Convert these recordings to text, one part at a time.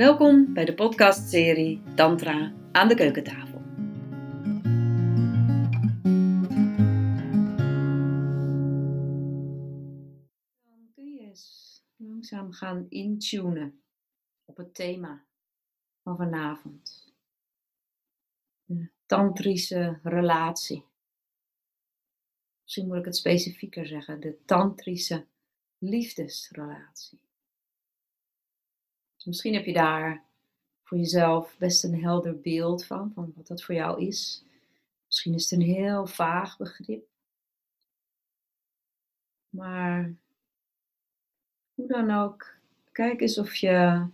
Welkom bij de podcastserie Tantra aan de keukentafel. Dan kun je eens langzaam gaan intunen op het thema van vanavond. De tantrische relatie. Misschien moet ik het specifieker zeggen, de tantrische liefdesrelatie. Dus misschien heb je daar voor jezelf best een helder beeld van, van wat dat voor jou is. Misschien is het een heel vaag begrip. Maar hoe dan ook, kijk eens of je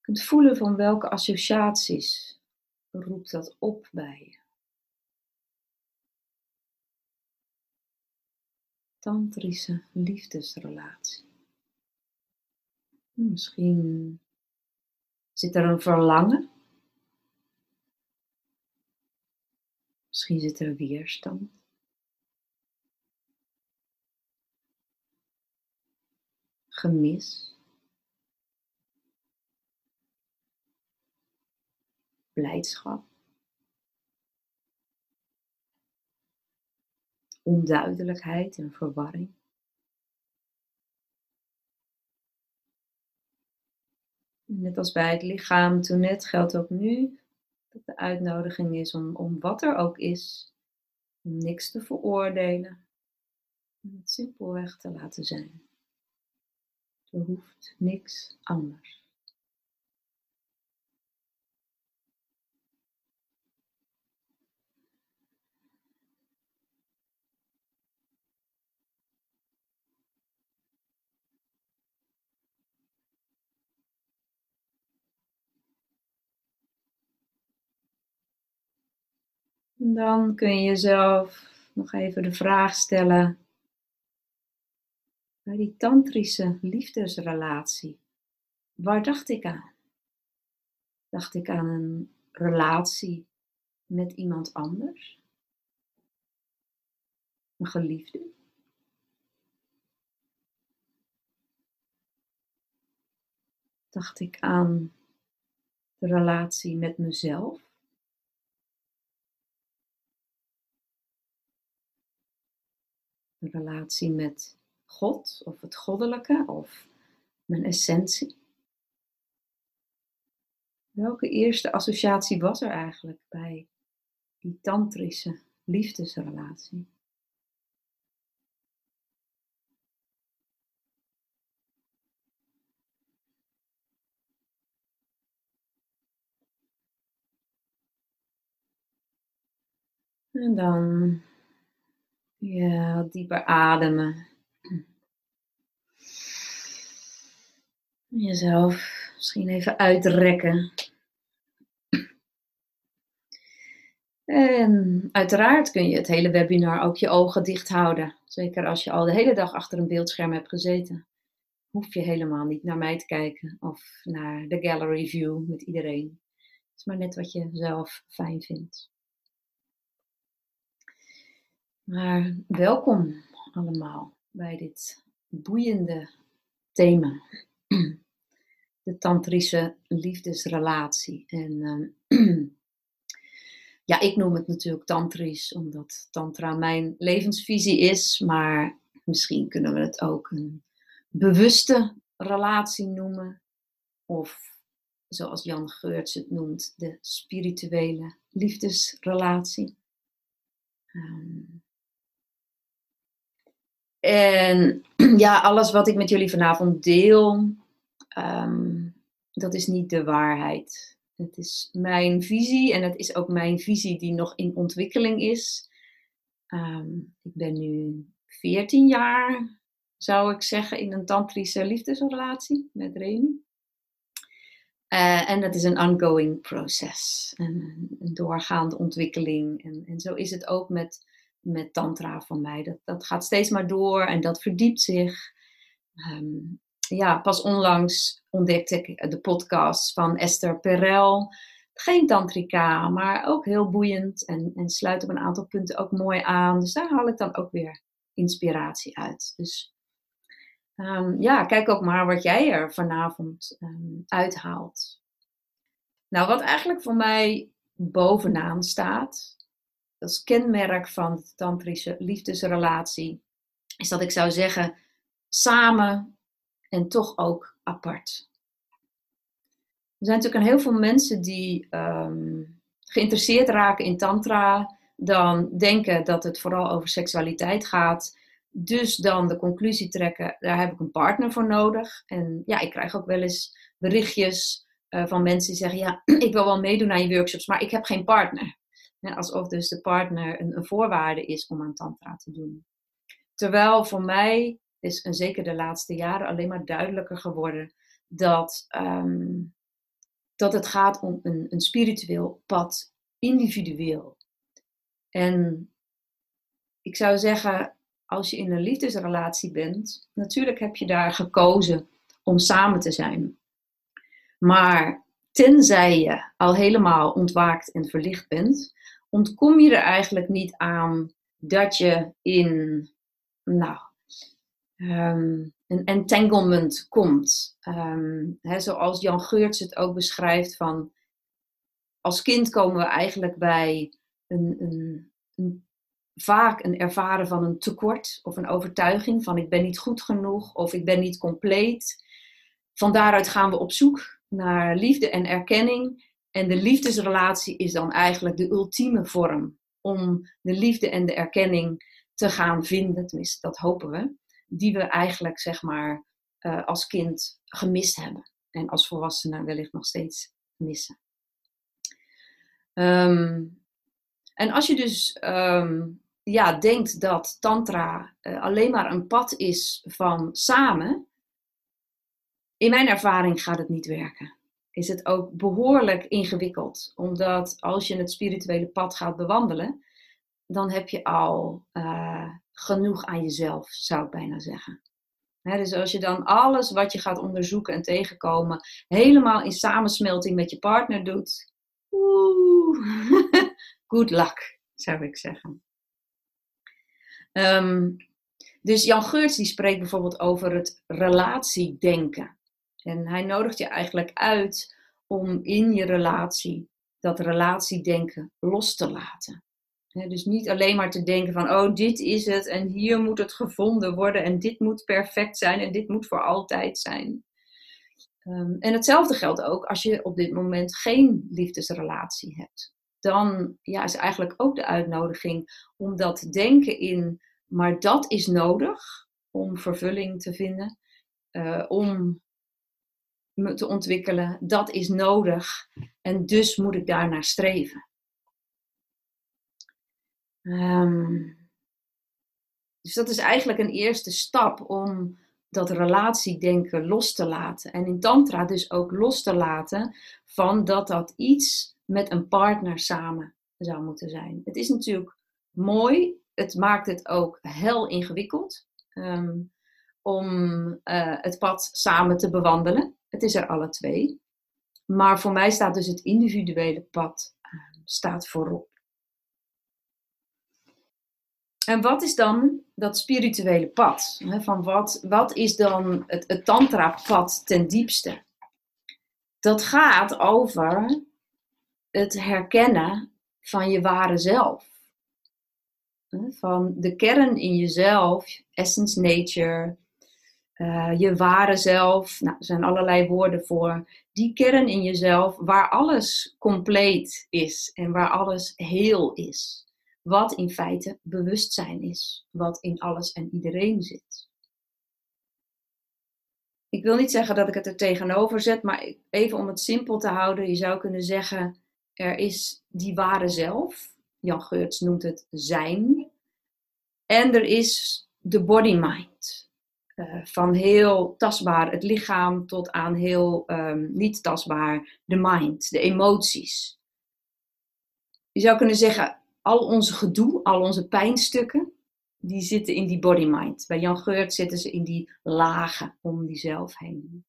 kunt voelen van welke associaties roept dat op bij je. Tantrische liefdesrelatie. Misschien zit er een verlangen. Misschien zit er weerstand. Gemis. Blijdschap. Onduidelijkheid en verwarring. Net als bij het lichaam toen net geldt ook nu dat de uitnodiging is om, om wat er ook is, om niks te veroordelen, om het simpelweg te laten zijn. Er hoeft niks anders. Dan kun je jezelf nog even de vraag stellen. Bij die tantrische liefdesrelatie, waar dacht ik aan? Dacht ik aan een relatie met iemand anders? Een geliefde? Dacht ik aan de relatie met mezelf? Relatie met God of het goddelijke of mijn essentie? Welke eerste associatie was er eigenlijk bij die tantrische liefdesrelatie? En dan ja, dieper ademen. Jezelf misschien even uitrekken. En uiteraard kun je het hele webinar ook je ogen dicht houden. Zeker als je al de hele dag achter een beeldscherm hebt gezeten. Hoef je helemaal niet naar mij te kijken of naar de gallery view met iedereen. Het is maar net wat je zelf fijn vindt. Maar welkom allemaal bij dit boeiende thema. De tantrische liefdesrelatie. En uh, ja, ik noem het natuurlijk tantrisch omdat tantra mijn levensvisie is. Maar misschien kunnen we het ook een bewuste relatie noemen. Of zoals Jan Geurts het noemt, de spirituele liefdesrelatie. Um, en ja, alles wat ik met jullie vanavond deel, um, dat is niet de waarheid. Het is mijn visie en het is ook mijn visie die nog in ontwikkeling is. Um, ik ben nu 14 jaar, zou ik zeggen, in een tantrische liefdesrelatie met Remy. Uh, en dat is een ongoing proces, een, een doorgaande ontwikkeling. En, en zo is het ook met met tantra van mij. Dat, dat gaat steeds maar door en dat verdiept zich. Um, ja, pas onlangs ontdekte ik de podcast van Esther Perel. Geen tantrika, maar ook heel boeiend en, en sluit op een aantal punten ook mooi aan. Dus daar haal ik dan ook weer inspiratie uit. Dus Ehm, ja, kijk ook maar wat jij er vanavond um, uithaalt. Nou, wat eigenlijk voor mij bovenaan staat, als kenmerk van de tantrische liefdesrelatie, is dat ik zou zeggen samen en toch ook apart. Er zijn natuurlijk heel veel mensen die um, geïnteresseerd raken in tantra, dan denken dat het vooral over seksualiteit gaat. Dus dan de conclusie trekken, daar heb ik een partner voor nodig. En ja, ik krijg ook wel eens berichtjes uh, van mensen die zeggen, ja, ik wil wel meedoen aan je workshops, maar ik heb geen partner. Alsof dus de partner een, een, voorwaarde is om aan tantra te doen. Terwijl voor mij is, en zeker de laatste jaren, alleen maar duidelijker geworden dat, um, dat het gaat om een, een spiritueel pad, individueel. En ik zou zeggen, als je in een liefdesrelatie bent, natuurlijk heb je daar gekozen om samen te zijn. Maar tenzij je al helemaal ontwaakt en verlicht bent, ontkom je er eigenlijk niet aan dat je in, nou, um, een entanglement komt. Um, zoals Jan Geurts het ook beschrijft van, als kind komen we eigenlijk bij een, een, een, vaak een ervaren van een tekort of een overtuiging van ik ben niet goed genoeg of ik ben niet compleet. Van daaruit gaan we op zoek naar liefde en erkenning. En de liefdesrelatie is dan eigenlijk de ultieme vorm om de liefde en de erkenning te gaan vinden. Tenminste, dat hopen we. Die we eigenlijk, zeg maar, uh, als kind gemist hebben. En als volwassenen wellicht nog steeds missen. Um, en als je dus um, ja, denkt dat Tantra uh, alleen maar een pad is van samen, in mijn ervaring gaat het niet werken. Is het ook behoorlijk ingewikkeld, omdat als je het spirituele pad gaat bewandelen, dan heb je al uh, genoeg aan jezelf, zou ik bijna zeggen. dus als je dan alles wat je gaat onderzoeken en tegenkomen, helemaal in samensmelting met je partner doet, oeh, good luck, zou ik zeggen. Um, dus Jan Geurts die spreekt bijvoorbeeld over het relatiedenken. En hij nodigt je eigenlijk uit om in je relatie dat relatiedenken los te laten. dus niet alleen maar te denken van, oh, dit is het en hier moet het gevonden worden en dit moet perfect zijn en dit moet voor altijd zijn. Um, en hetzelfde geldt ook als je op dit moment geen liefdesrelatie hebt dan ja, is eigenlijk ook de uitnodiging om dat denken in, maar dat is nodig om vervulling te vinden, uh, om te ontwikkelen, dat is nodig en dus moet ik daar naar streven. Um, dus dat is eigenlijk een eerste stap om dat relatiedenken los te laten. En in Tantra dus ook los te laten van dat dat iets met een partner samen zou moeten zijn. Het is natuurlijk mooi, het maakt het ook heel ingewikkeld um, om uh, het pad samen te bewandelen. Het is er alle twee. Maar voor mij staat dus het individuele pad uh, staat voorop. En wat is dan dat spirituele pad? Van wat, wat is dan het, het tantra-pad ten diepste? Dat gaat over het herkennen van je ware zelf. Van de kern in jezelf, essence nature, uh, je ware zelf. Nou, er zijn allerlei woorden voor. Die kern in jezelf waar alles compleet is en waar alles heel is. Wat in feite bewustzijn is, wat in alles en iedereen zit. Ik wil niet zeggen dat ik het er tegenover zet, maar even om het simpel te houden, je zou kunnen zeggen er is die ware zelf. Jan Geurts noemt het zijn. En er is de body-mind. Uh, van heel tastbaar het lichaam tot aan heel um, niet tastbaar de mind, de emoties. Je zou kunnen zeggen, al onze gedoe, al onze pijnstukken, die zitten in die body-mind. Bij Jan Geurt zitten ze in die lagen om die zelf heen.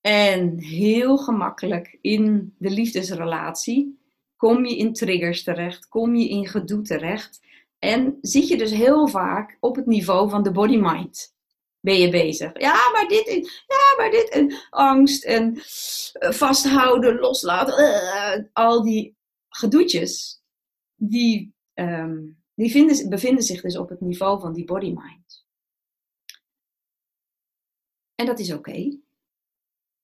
En heel gemakkelijk in de liefdesrelatie kom je in triggers terecht, kom je in gedoe terecht. En zit je dus heel vaak op het niveau van de body-mind. Ben je bezig? Ja, maar dit, ja, maar dit, en angst en eh, vasthouden, loslaten, uh, al die gedoetjes, die, um, die vinden, bevinden zich dus op het niveau van die body-mind. En dat is oké.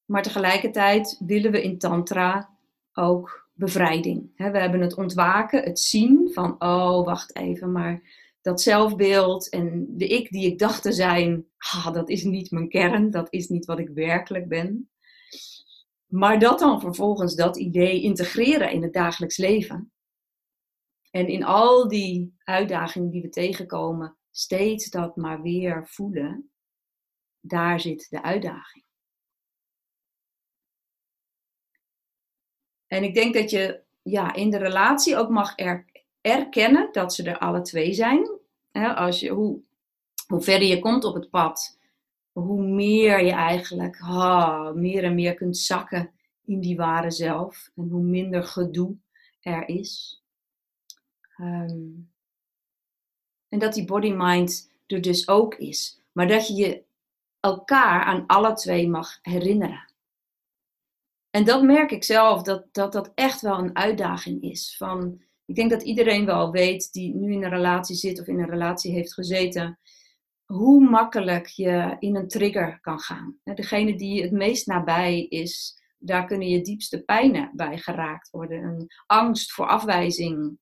Maar tegelijkertijd willen we in Tantra ook bevrijding. We hebben het ontwaken, het zien van, oh wacht even, maar dat zelfbeeld en de ik die ik dacht te zijn, ah, dat is niet mijn kern, dat is niet wat ik werkelijk ben. Maar dat dan vervolgens, dat idee integreren in het dagelijks leven. En in al die uitdagingen die we tegenkomen, steeds dat maar weer voelen, daar zit de uitdaging. En ik denk dat je ja, in de relatie ook mag erkennen dat ze er alle twee zijn. als je, hoe, hoe verder je komt op het pad, hoe meer je eigenlijk meer en meer kunt zakken in die ware zelf. En hoe minder gedoe er is. Ehm, en dat die body-mind er dus ook is. Maar dat je je elkaar aan alle twee mag herinneren. En dat merk ik zelf, dat, dat dat echt wel een uitdaging is. Van, ik denk dat iedereen wel weet die nu in een relatie zit of in een relatie heeft gezeten, hoe makkelijk je in een trigger kan gaan. Degene die het meest nabij is, daar kunnen je diepste pijnen bij geraakt worden. Een angst voor afwijzing,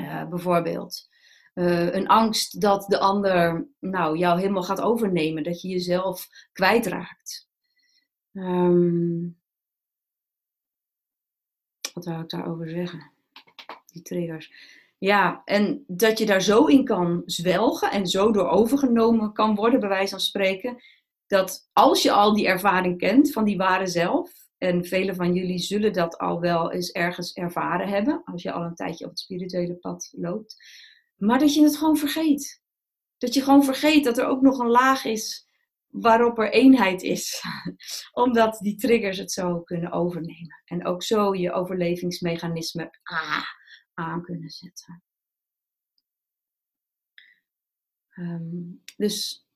uh, bijvoorbeeld. Uh, een angst dat de ander nou, jou helemaal gaat overnemen, dat je jezelf kwijtraakt. Um, wat zou ik daarover zeggen? Die triggers. Ja, en dat je daar zo in kan zwelgen en zo door overgenomen kan worden, bij wijze van spreken. Dat als je al die ervaring kent van die ware zelf, en velen van jullie zullen dat al wel eens ergens ervaren hebben, als je al een tijdje op het spirituele pad loopt, maar dat je het gewoon vergeet. Dat je gewoon vergeet dat er ook nog een laag is waarop er eenheid is. Omdat die triggers het zo kunnen overnemen. En ook zo je overlevingsmechanisme ah, aan kunnen zetten. Ehm, dus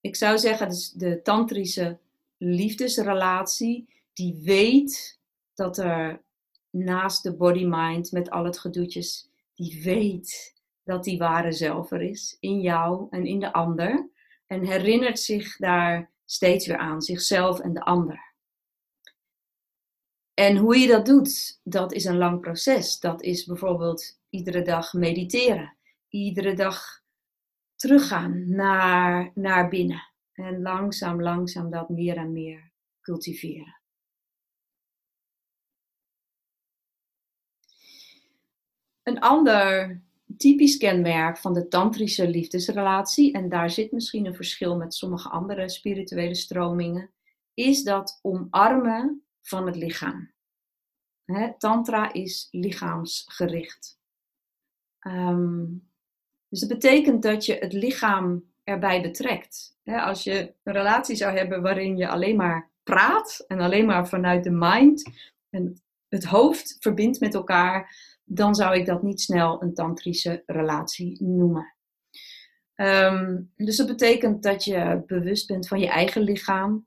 ik zou zeggen, dus de tantrische liefdesrelatie, die weet dat er naast de body-mind met al het gedoetjes, die weet dat die ware zelf er is in jou en in de ander en herinnert zich daar steeds weer aan, zichzelf en de ander. En hoe je dat doet, dat is een lang proces. Dat is bijvoorbeeld iedere dag mediteren, iedere dag teruggaan naar, naar binnen en langzaam, langzaam dat meer en meer cultiveren. Een ander typisch kenmerk van de tantrische liefdesrelatie, en daar zit misschien een verschil met sommige andere spirituele stromingen, is dat omarmen van het lichaam. tantra is lichaamsgericht. Ehm, dus dat betekent dat je het lichaam erbij betrekt. als je een relatie zou hebben waarin je alleen maar praat en alleen maar vanuit de mind en het hoofd verbindt met elkaar, dan zou ik dat niet snel een tantrische relatie noemen. Ehm, dus dat betekent dat je bewust bent van je eigen lichaam.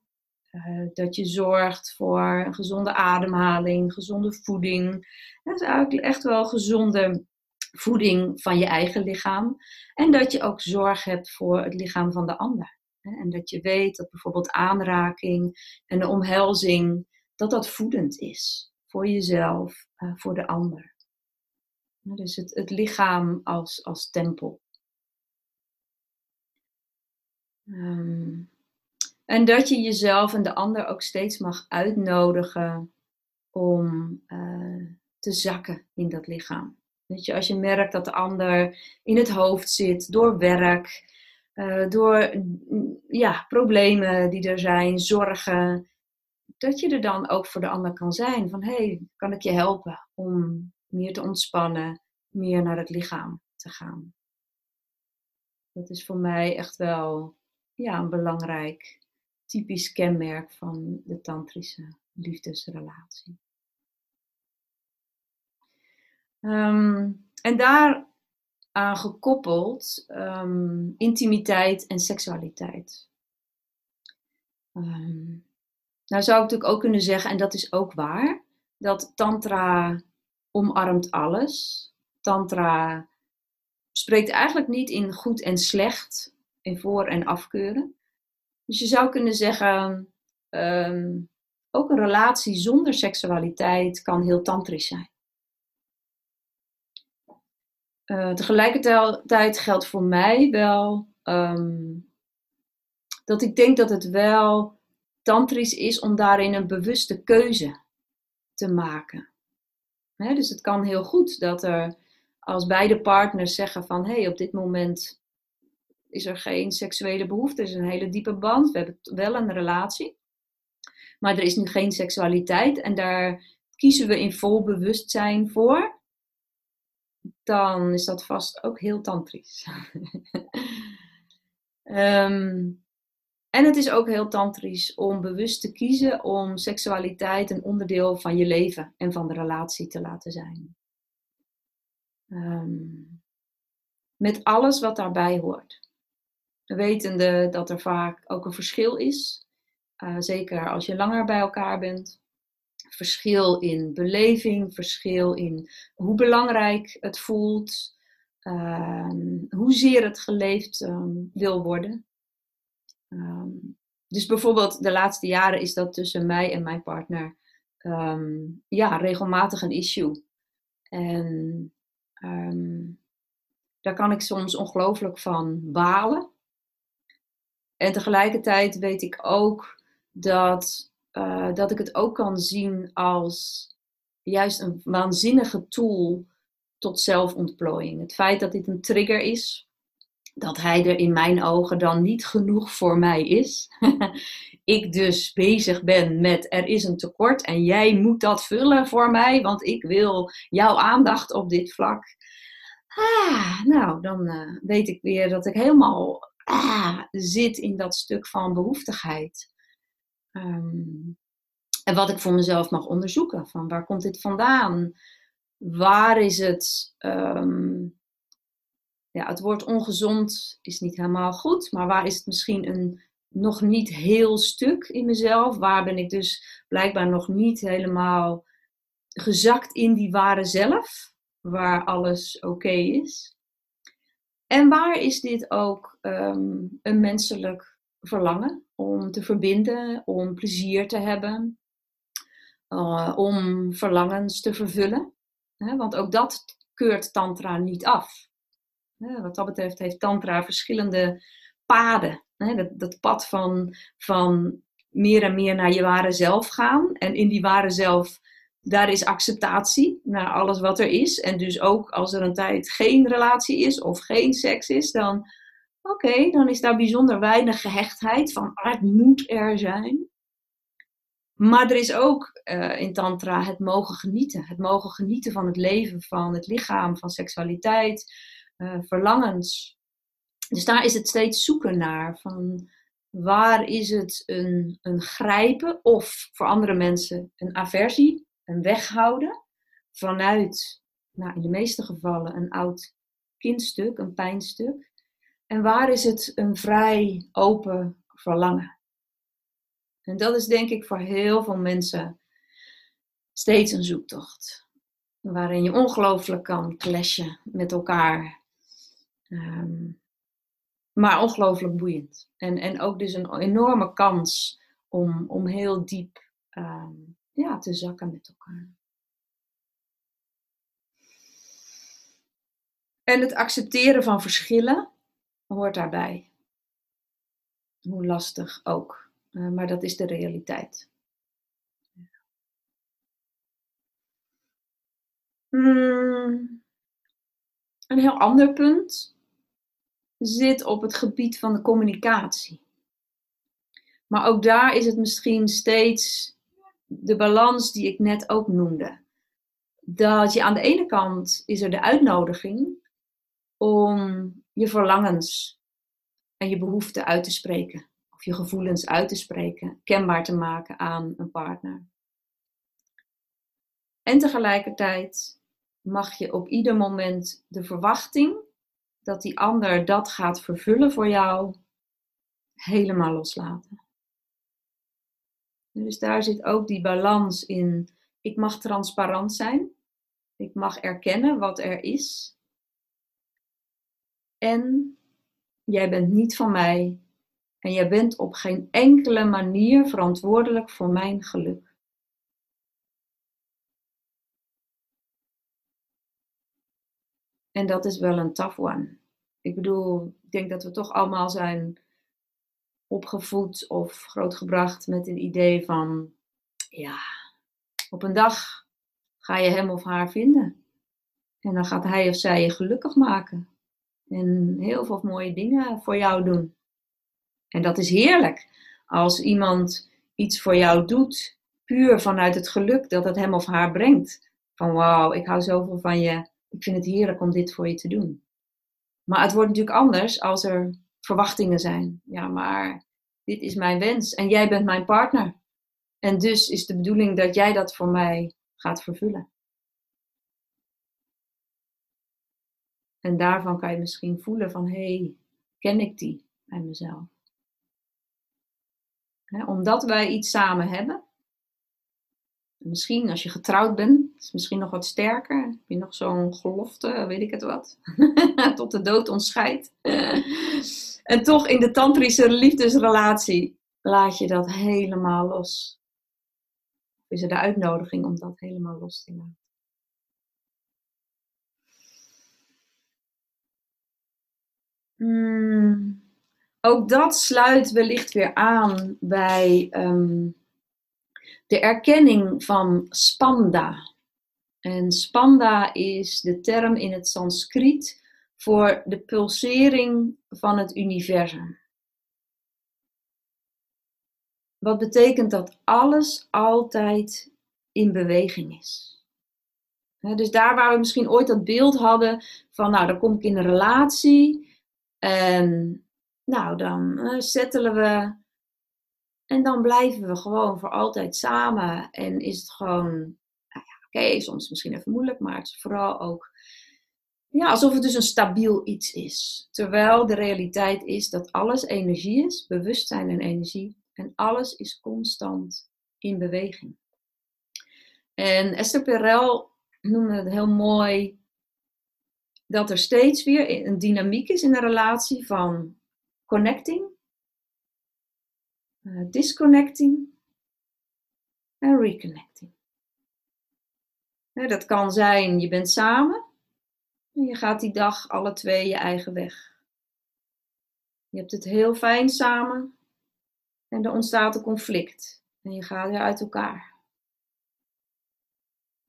Uh, dat je zorgt voor een gezonde ademhaling, gezonde voeding. Dat is eigenlijk echt wel gezonde voeding van je eigen lichaam. En dat je ook zorg hebt voor het lichaam van de ander. En dat je weet dat bijvoorbeeld aanraking en de omhelzing, dat dat voedend is. Voor jezelf, uh, voor de ander. Dus het, het lichaam als, als tempel. Um, en dat je jezelf en de ander ook steeds mag uitnodigen om uh, te zakken in dat lichaam. Weet je, als je merkt dat de ander in het hoofd zit door werk, uh, door ja, problemen die er zijn, zorgen, dat je er dan ook voor de ander kan zijn. Van hé, hey, kan ik je helpen om meer te ontspannen, meer naar het lichaam te gaan. Dat is voor mij echt wel ja, een belangrijk typisch kenmerk van de tantrische liefdesrelatie. Um, en daar aan gekoppeld ehm, intimiteit en seksualiteit. Ehm, nou zou ik natuurlijk ook kunnen zeggen, en dat is ook waar, dat Tantra omarmt alles. Tantra spreekt eigenlijk niet in goed en slecht, in voor- en afkeuren. Dus je zou kunnen zeggen, ehm, ook een relatie zonder seksualiteit kan heel tantrisch zijn. Uh, tegelijkertijd geldt voor mij wel ehm, dat ik denk dat het wel tantrisch is om daarin een bewuste keuze te maken. Dus het kan heel goed dat er als beide partners zeggen van hé, hey, op dit moment is er geen seksuele behoefte, er is een hele diepe band, we hebben wel een relatie, maar er is nu geen seksualiteit en daar kiezen we in vol bewustzijn voor, dan is dat vast ook heel tantrisch. um, en het is ook heel tantrisch om bewust te kiezen om seksualiteit een onderdeel van je leven en van de relatie te laten zijn. Um, met alles wat daarbij hoort. Wetende dat er vaak ook een verschil is, uh, zeker als je langer bij elkaar bent. Verschil in beleving, verschil in hoe belangrijk het voelt, uh, hoezeer het geleefd um, wil worden. Um, dus bijvoorbeeld de laatste jaren is dat tussen mij en mijn partner um, ja, regelmatig een issue. En um, daar kan ik soms ongelooflijk van balen. En tegelijkertijd weet ik ook dat, uh, dat ik het ook kan zien als juist een waanzinnige tool tot zelfontplooiing. Het feit dat dit een trigger is, dat hij er in mijn ogen dan niet genoeg voor mij is. ik dus bezig ben met er is een tekort en jij moet dat vullen voor mij, want ik wil jouw aandacht op dit vlak. Ah, nou, dan uh, weet ik weer dat ik helemaal ah, zit in dat stuk van behoeftigheid. Um, en wat ik voor mezelf mag onderzoeken. Van waar komt dit vandaan? Waar is het? Um, ja, het woord ongezond is niet helemaal goed, maar waar is het misschien een nog niet heel stuk in mezelf? Waar ben ik dus blijkbaar nog niet helemaal gezakt in die ware zelf, waar alles oké is? En waar is dit ook um, een menselijk verlangen om te verbinden, om plezier te hebben, uh, om verlangens te vervullen? want ook dat keurt Tantra niet af. Wat dat betreft heeft Tantra verschillende paden. Dat, pad van, van meer en meer naar je ware zelf gaan. En in die ware zelf, daar is acceptatie naar alles wat er is. En dus ook als er een tijd geen relatie is of geen seks is, dan oké, dan is daar bijzonder weinig gehechtheid van ah, het moet er zijn. Maar er is ook uh, in Tantra het mogen genieten. Het mogen genieten van het leven, van het lichaam, van seksualiteit, uh, verlangens. Dus daar is het steeds zoeken naar. Van waar is het een, een grijpen of voor andere mensen een aversie, een weghouden vanuit, nou, in de meeste gevallen, een oud kindstuk, een pijnstuk. En waar is het een vrij open verlangen? En dat is denk ik voor heel veel mensen steeds een zoektocht. Waarin je ongelooflijk kan clashen met elkaar. Um, maar ongelooflijk boeiend. En, en ook dus een enorme kans om, om heel diep um, ja, te zakken met elkaar. En het accepteren van verschillen hoort daarbij. Hoe lastig ook. Uh, maar dat is de realiteit. Hmm. Een heel ander punt zit op het gebied van de communicatie. Maar ook daar is het misschien steeds de balans die ik net ook noemde. Dat je aan de ene kant is er de uitnodiging om je verlangens en je behoeften uit te spreken. Of je gevoelens uit te spreken, kenbaar te maken aan een partner. En tegelijkertijd mag je op ieder moment de verwachting dat die ander dat gaat vervullen voor jou, helemaal loslaten. Dus daar zit ook die balans in. Ik mag transparant zijn. Ik mag erkennen wat er is. En jij bent niet van mij. En jij bent op geen enkele manier verantwoordelijk voor mijn geluk. En dat is wel een tough one. Ik bedoel, ik denk dat we toch allemaal zijn opgevoed of grootgebracht met een idee van, ja, op een dag ga je hem of haar vinden. En dan gaat hij of zij je gelukkig maken. En heel veel mooie dingen voor jou doen. En dat is heerlijk. Als iemand iets voor jou doet, puur vanuit het geluk dat het hem of haar brengt. Van wauw, ik hou zoveel van je. Ik vind het heerlijk om dit voor je te doen. Maar het wordt natuurlijk anders als er verwachtingen zijn. Ja, maar dit is mijn wens en jij bent mijn partner. En dus is de bedoeling dat jij dat voor mij gaat vervullen. En daarvan kan je misschien voelen van, hé, hey, ken ik die bij mezelf? omdat wij iets samen hebben. Misschien als je getrouwd bent, is misschien nog wat sterker. Heb je nog zo'n gelofte, weet ik het wat. Tot de dood ons scheidt. en toch in de tantrische liefdesrelatie laat je dat helemaal los. Is er de uitnodiging om dat helemaal los te laten. Hmm. Ook dat sluit wellicht weer aan bij ehm, de erkenning van spanda. En spanda is de term in het Sanskriet voor de pulsering van het universum. Wat betekent dat alles altijd in beweging is. dus daar waar we misschien ooit dat beeld hadden van, nou, dan kom ik in een relatie en nou, dan uh, settelen we en dan blijven we gewoon voor altijd samen. En is het gewoon, oké, soms misschien even moeilijk, maar het is vooral ook ja, alsof het dus een stabiel iets is. Terwijl de realiteit is dat alles energie is, bewustzijn en energie. En alles is constant in beweging. En Esther Perel noemde het heel mooi dat er steeds weer een dynamiek is in de relatie van connecting uh, disconnecting en reconnecting. Dat kan zijn, je bent samen en je gaat die dag alle twee je eigen weg. Je hebt het heel fijn samen en er ontstaat een conflict en je gaat weer uit elkaar.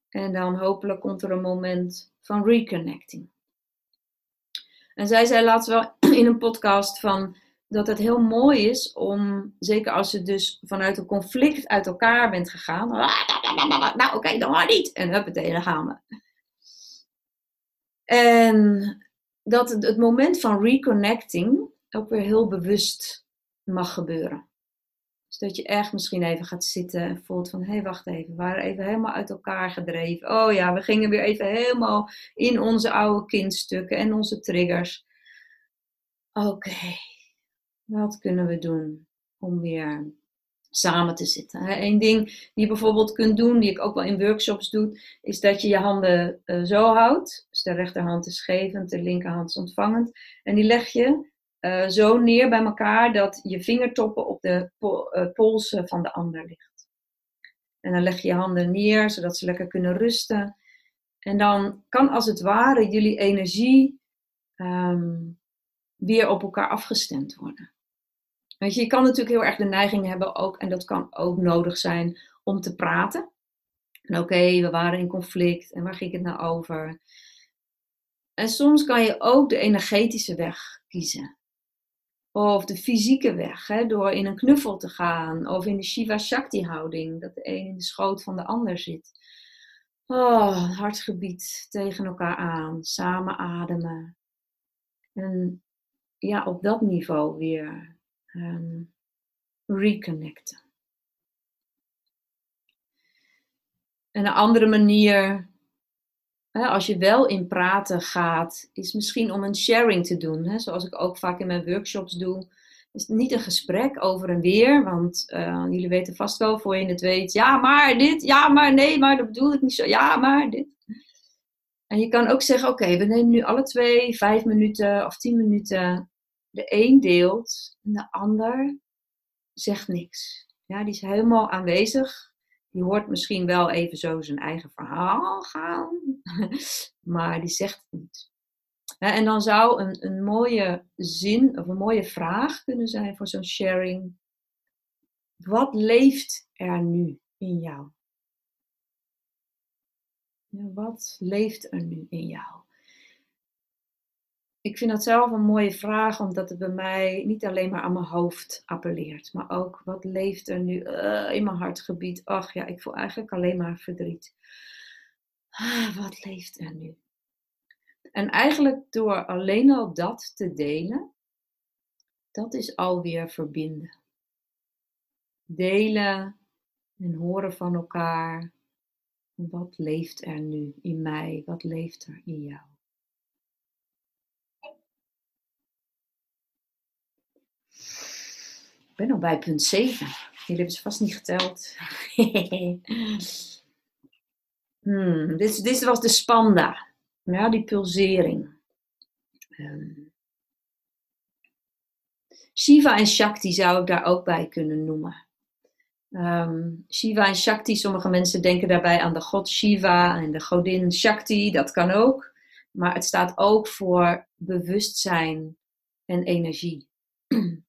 En dan hopelijk komt er een moment van reconnecting. En zij zei laatst wel in een podcast van dat het heel mooi is om, zeker als je dus vanuit een conflict uit elkaar bent gegaan. Nou, oké, dan maar niet. En huppatee, dan gaan we. En dat het, het moment van reconnecting ook weer heel bewust mag gebeuren. Dus dat je echt misschien even gaat zitten en voelt van, hé, hey, wacht even, we waren even helemaal uit elkaar gedreven. Oh ja, we gingen weer even helemaal in onze oude kindstukken en onze triggers. Oké, wat kunnen we doen om weer samen te zitten? Eén ding die je bijvoorbeeld kunt doen, die ik ook wel in workshops doe, is dat je je handen eh, zo houdt. Dus de rechterhand is gevend, de linkerhand is ontvangend. En die leg je uh, zo neer bij elkaar dat je vingertoppen op de uh, polsen van de ander ligt. En dan leg je je handen neer, zodat ze lekker kunnen rusten. En dan kan als het ware jullie energie um, weer op elkaar afgestemd worden. Weet je, je kan natuurlijk heel erg de neiging hebben ook, en dat kan ook nodig zijn, om te praten. En oké, we waren in conflict en waar ging het nou over? En soms kan je ook de energetische weg kiezen. Of de fysieke weg, hè, door in een knuffel te gaan. Of in de Shiva Shakti houding, dat de een in de schoot van de ander zit. Oh, hartgebied tegen elkaar aan, samen ademen. En ja, op dat niveau weer um, reconnecten. En een andere manier als je wel in praten gaat, is misschien om een sharing te doen. Zoals ik ook vaak in mijn workshops doe. Is niet een gesprek over en weer, want uh, jullie weten vast wel voor je het weet. Ja, maar dit, ja, maar nee, maar dat bedoel ik niet zo. Ja, maar dit. En je kan ook zeggen: Oké, we nemen nu alle twee vijf minuten of tien minuten. De een deelt en de ander zegt niks. Ja, die is helemaal aanwezig. Die hoort misschien wel even zo zijn eigen verhaal gaan, maar die zegt het niet. En dan zou een, een mooie zin of een mooie vraag kunnen zijn voor zo'n sharing. Wat leeft er nu in jou? Ja, wat leeft er nu in jou? Ik vind dat zelf een mooie vraag, omdat het bij mij niet alleen maar aan mijn hoofd appelleert, maar ook wat leeft er nu uh, in mijn hartgebied? Ach ja, ik voel eigenlijk alleen maar verdriet. Ah, wat leeft er nu? En eigenlijk door alleen al dat te delen, dat is alweer verbinden. Delen en horen van elkaar. Wat leeft er nu in mij? Wat leeft er in jou? Ik ben al bij punt 7. Jullie hebben ze vast niet geteld. hmm, dit, dit was de spanda. Ja, die pulsering. Um, Shiva en Shakti zou ik daar ook bij kunnen noemen. Um, Shiva en Shakti, sommige mensen denken daarbij aan de god Shiva en de godin Shakti, dat kan ook. Maar het staat ook voor bewustzijn en energie.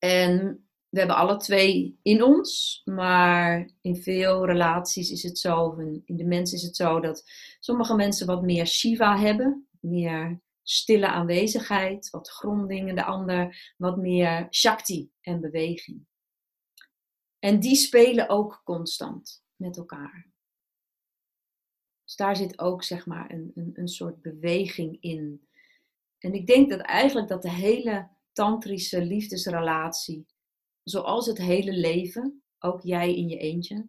en we hebben alle twee in ons, maar in veel relaties is het zo, in de mens is het zo dat sommige mensen wat meer Shiva hebben, meer stille aanwezigheid, wat gronding, en de ander wat meer Shakti en beweging. En die spelen ook constant met elkaar. Dus daar zit ook zeg maar een, een, een soort beweging in. En ik denk dat eigenlijk dat de hele tantrische liefdesrelatie zoals het hele leven, ook jij in je eentje,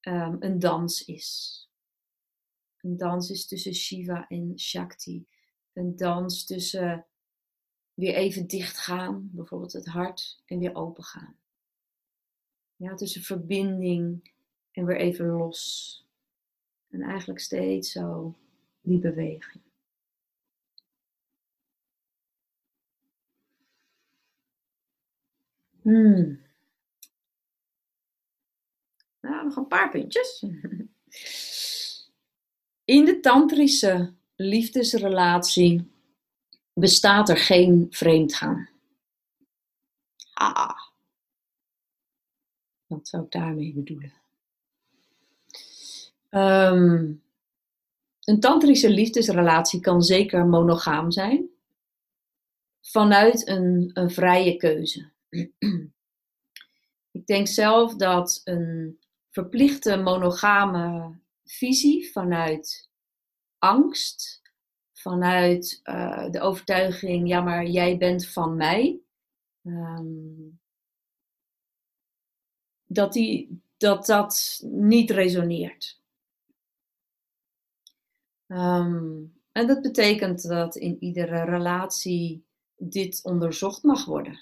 um, een dans is. Een dans is tussen Shiva en Shakti. Een dans tussen weer even dicht gaan, bijvoorbeeld het hart, en weer open gaan. Ja, tussen verbinding en weer even los. En eigenlijk steeds zo die beweging. Hmm. Nou, nog een paar puntjes. In de tantrische liefdesrelatie bestaat er geen vreemdgaan. Ah. Wat zou ik daarmee bedoelen? Um, een tantrische liefdesrelatie kan zeker monogaam zijn. Vanuit een vrije keuze. Ik denk zelf dat een verplichte monogame visie vanuit angst, vanuit uh, de overtuiging, ja maar jij bent van mij, um, dat, die, dat dat niet resoneert. Um, en dat betekent dat in iedere relatie dit onderzocht mag worden.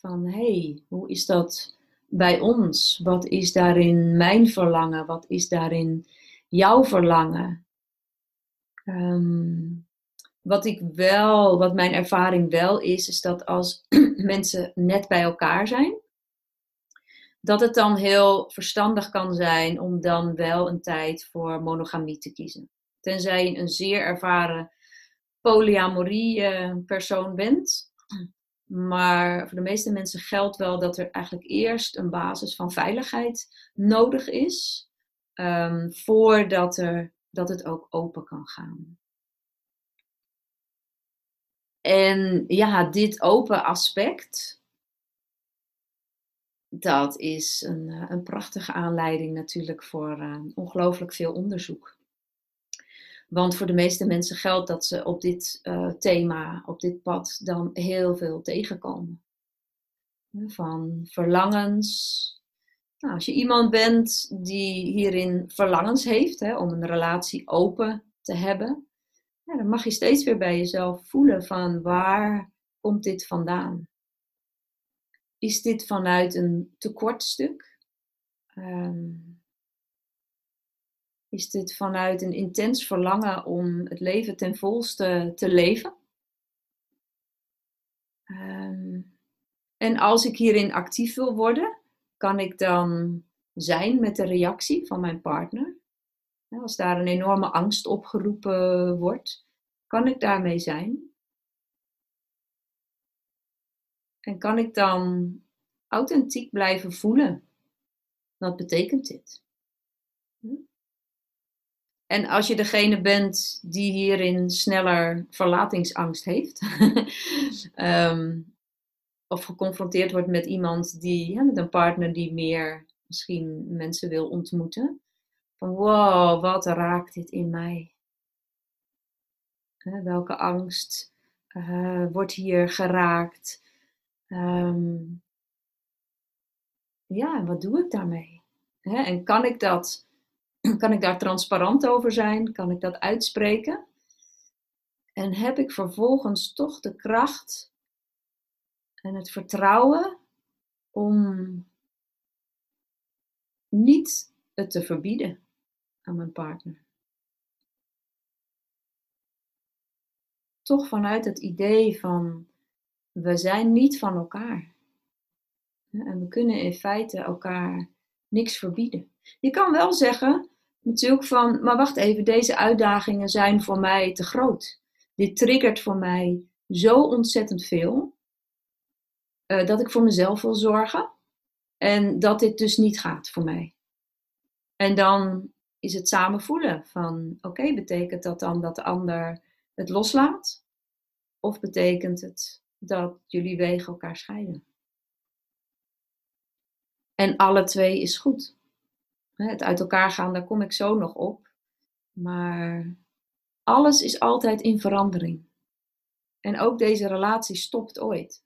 Van hé, hey, hoe is dat bij ons? Wat is daarin mijn verlangen? Wat is daarin jouw verlangen? Um, wat ik wel, wat mijn ervaring wel is, is dat als mensen net bij elkaar zijn, dat het dan heel verstandig kan zijn om dan wel een tijd voor monogamie te kiezen. Tenzij je een zeer ervaren polyamorie eh, persoon bent, maar voor de meeste mensen geldt wel dat er eigenlijk eerst een basis van veiligheid nodig is, um, voordat er, dat het ook open kan gaan. En ja, dit open aspect, dat is een, eh, een prachtige aanleiding natuurlijk voor uh, ongelooflijk veel onderzoek. Want voor de meeste mensen geldt dat ze op dit uh, thema, op dit pad, dan heel veel tegenkomen. Van verlangens, Nou, als je iemand bent die hierin verlangens heeft hè, om een relatie open te hebben, ja, dan mag je steeds weer bij jezelf voelen van waar komt dit vandaan? Is dit vanuit een tekortstuk? Um, is dit vanuit een intens verlangen om het leven ten volste te leven? Um, en als ik hierin actief wil worden, kan ik dan zijn met de reactie van mijn partner? Als daar een enorme angst opgeroepen wordt, kan ik daarmee zijn? En kan ik dan authentiek blijven voelen? Wat betekent dit? En als je degene bent die hierin sneller verlatingsangst heeft, um, of geconfronteerd wordt met iemand die, met een partner die meer misschien mensen wil ontmoeten. Van wow, wat raakt dit in mij? welke angst uh, wordt hier geraakt? Um, ja, wat doe ik daarmee? en kan ik, dat, kan ik daar transparant over zijn? Kan ik dat uitspreken? En heb ik vervolgens toch de kracht en het vertrouwen om niet het te verbieden aan mijn partner. Toch vanuit het idee van we zijn niet van elkaar. En we kunnen in feite elkaar niks verbieden. Je kan wel zeggen, natuurlijk van, maar wacht even, deze uitdagingen zijn voor mij te groot. Dit triggert voor mij zo ontzettend veel. Eh, dat ik voor mezelf wil zorgen en dat dit dus niet gaat voor mij. En dan is het samen voelen van oké, betekent dat dan dat de ander het loslaat? Of betekent het dat jullie wegen elkaar scheiden? En alle twee is goed. Het uit elkaar gaan, daar kom ik zo nog op. Maar alles is altijd in verandering. En ook deze relatie stopt ooit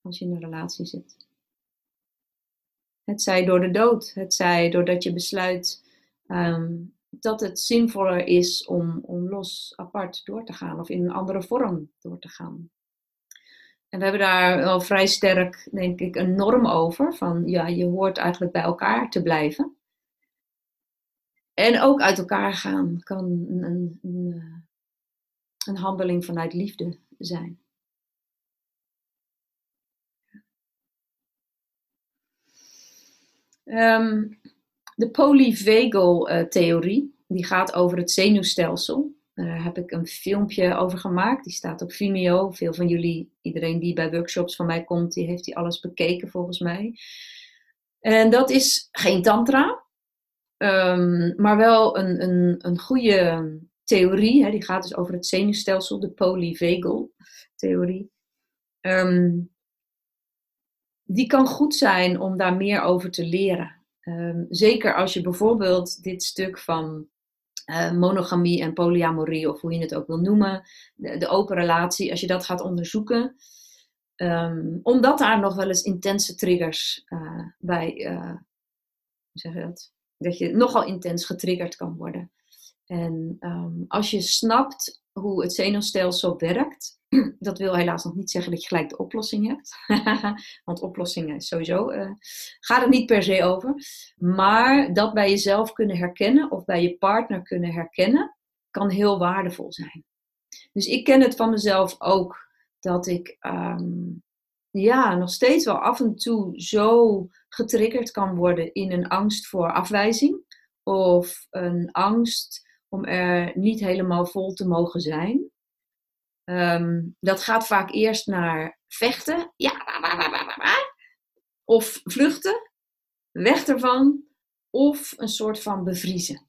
als je in een relatie zit. Het zij door de dood, het zij doordat je besluit ehm, dat het zinvoller is om, om los, apart door te gaan of in een andere vorm door te gaan. En we hebben daar wel vrij sterk, denk ik, een norm over. Van ja, je hoort eigenlijk bij elkaar te blijven. En ook uit elkaar gaan kan een, een, een, een handeling vanuit liefde zijn. Um, de polyvagal-theorie, die gaat over het zenuwstelsel. Daar heb ik een filmpje over gemaakt. Die staat op Vimeo. Veel van jullie, iedereen die bij workshops van mij komt, die heeft die alles bekeken volgens mij. En dat is geen tantra, um, maar wel een, een, een goede theorie. Hè. Die gaat dus over het zenuwstelsel, de polyvagal-theorie. Um, die kan goed zijn om daar meer over te leren. Ehm, zeker als je bijvoorbeeld dit stuk van uh, monogamie en polyamorie, of hoe je het ook wil noemen, de, de open relatie, als je dat gaat onderzoeken. Omdat daar nog wel eens intense triggers uh, bij, uh, hoe zeg je dat? Dat je nogal intens getriggerd kan worden. En um, als je snapt hoe het zenuwstelsel werkt, dat wil helaas nog niet zeggen dat je gelijk de oplossing hebt. Want oplossingen sowieso uh, gaat het niet per se over. Maar dat bij jezelf kunnen herkennen of bij je partner kunnen herkennen, kan heel waardevol zijn. Dus ik ken het van mezelf ook dat ik um, ja, nog steeds wel af en toe zo getriggerd kan worden in een angst voor afwijzing of een angst om er niet helemaal vol te mogen zijn. Ehm, dat gaat vaak eerst naar vechten, ja, of vluchten, weg ervan, of een soort van bevriezen.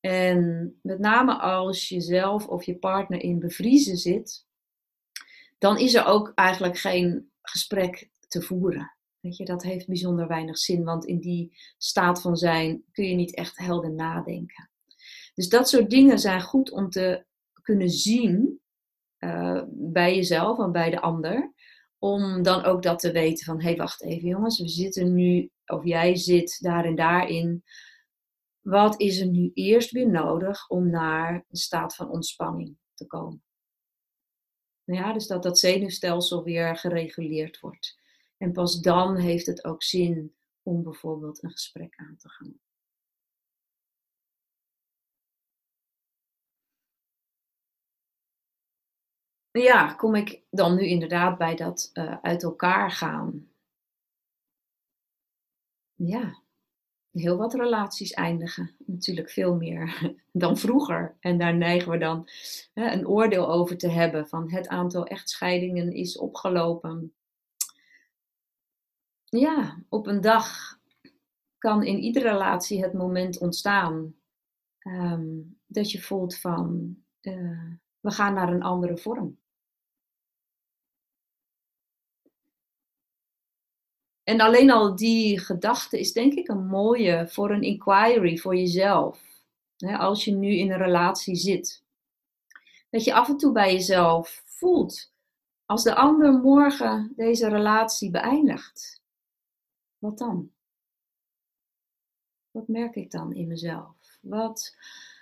En met name als je zelf of je partner in bevriezen zit, dan is er ook eigenlijk geen gesprek te voeren. Weet je, dat heeft bijzonder weinig zin, want in die staat van zijn kun je niet echt helder nadenken. Dus dat soort dingen zijn goed om te kunnen zien uh, bij jezelf en bij de ander. om dan ook dat te weten van, hé hey, wacht even jongens, we zitten nu, of jij zit daar en daarin. Wat is er nu eerst weer nodig om naar een staat van ontspanning te komen? Ja, dus dat dat zenuwstelsel weer gereguleerd wordt. En pas dan heeft het ook zin om bijvoorbeeld een gesprek aan te gaan. Ja, kom ik dan nu inderdaad bij dat uh, uit elkaar gaan. Ja, heel wat relaties eindigen. Natuurlijk veel meer dan vroeger. En daar neigen we dan hè, een oordeel over te hebben van het aantal echtscheidingen is opgelopen. Ja, op een dag kan in iedere relatie het moment ontstaan um, dat je voelt van uh, we gaan naar een andere vorm. En alleen al die gedachte is denk ik een mooie voor een inquiry voor jezelf. als je nu in een relatie zit. Dat je af en toe bij jezelf voelt. Als de ander morgen deze relatie beëindigt. Wat dan? Wat merk ik dan in mezelf? Wat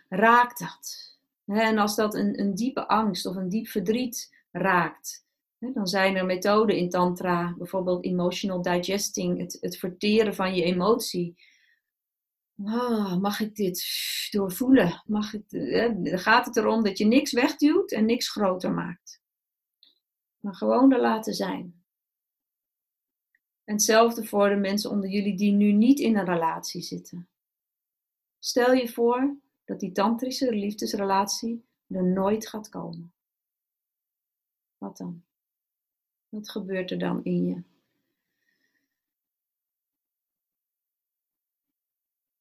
raakt dat? En als dat een, een diepe angst of een diep verdriet raakt, dan zijn er methoden in Tantra, bijvoorbeeld emotional digesting, het, het verteren van je emotie. Oh, mag ik dit doorvoelen? Mag ik, gaat het erom dat je niks wegduwt en niks groter maakt. Maar gewoon er laten zijn. En hetzelfde voor de mensen onder jullie die nu niet in een relatie zitten. Stel je voor dat die tantrische liefdesrelatie er nooit gaat komen. Wat dan? Wat gebeurt er dan in je?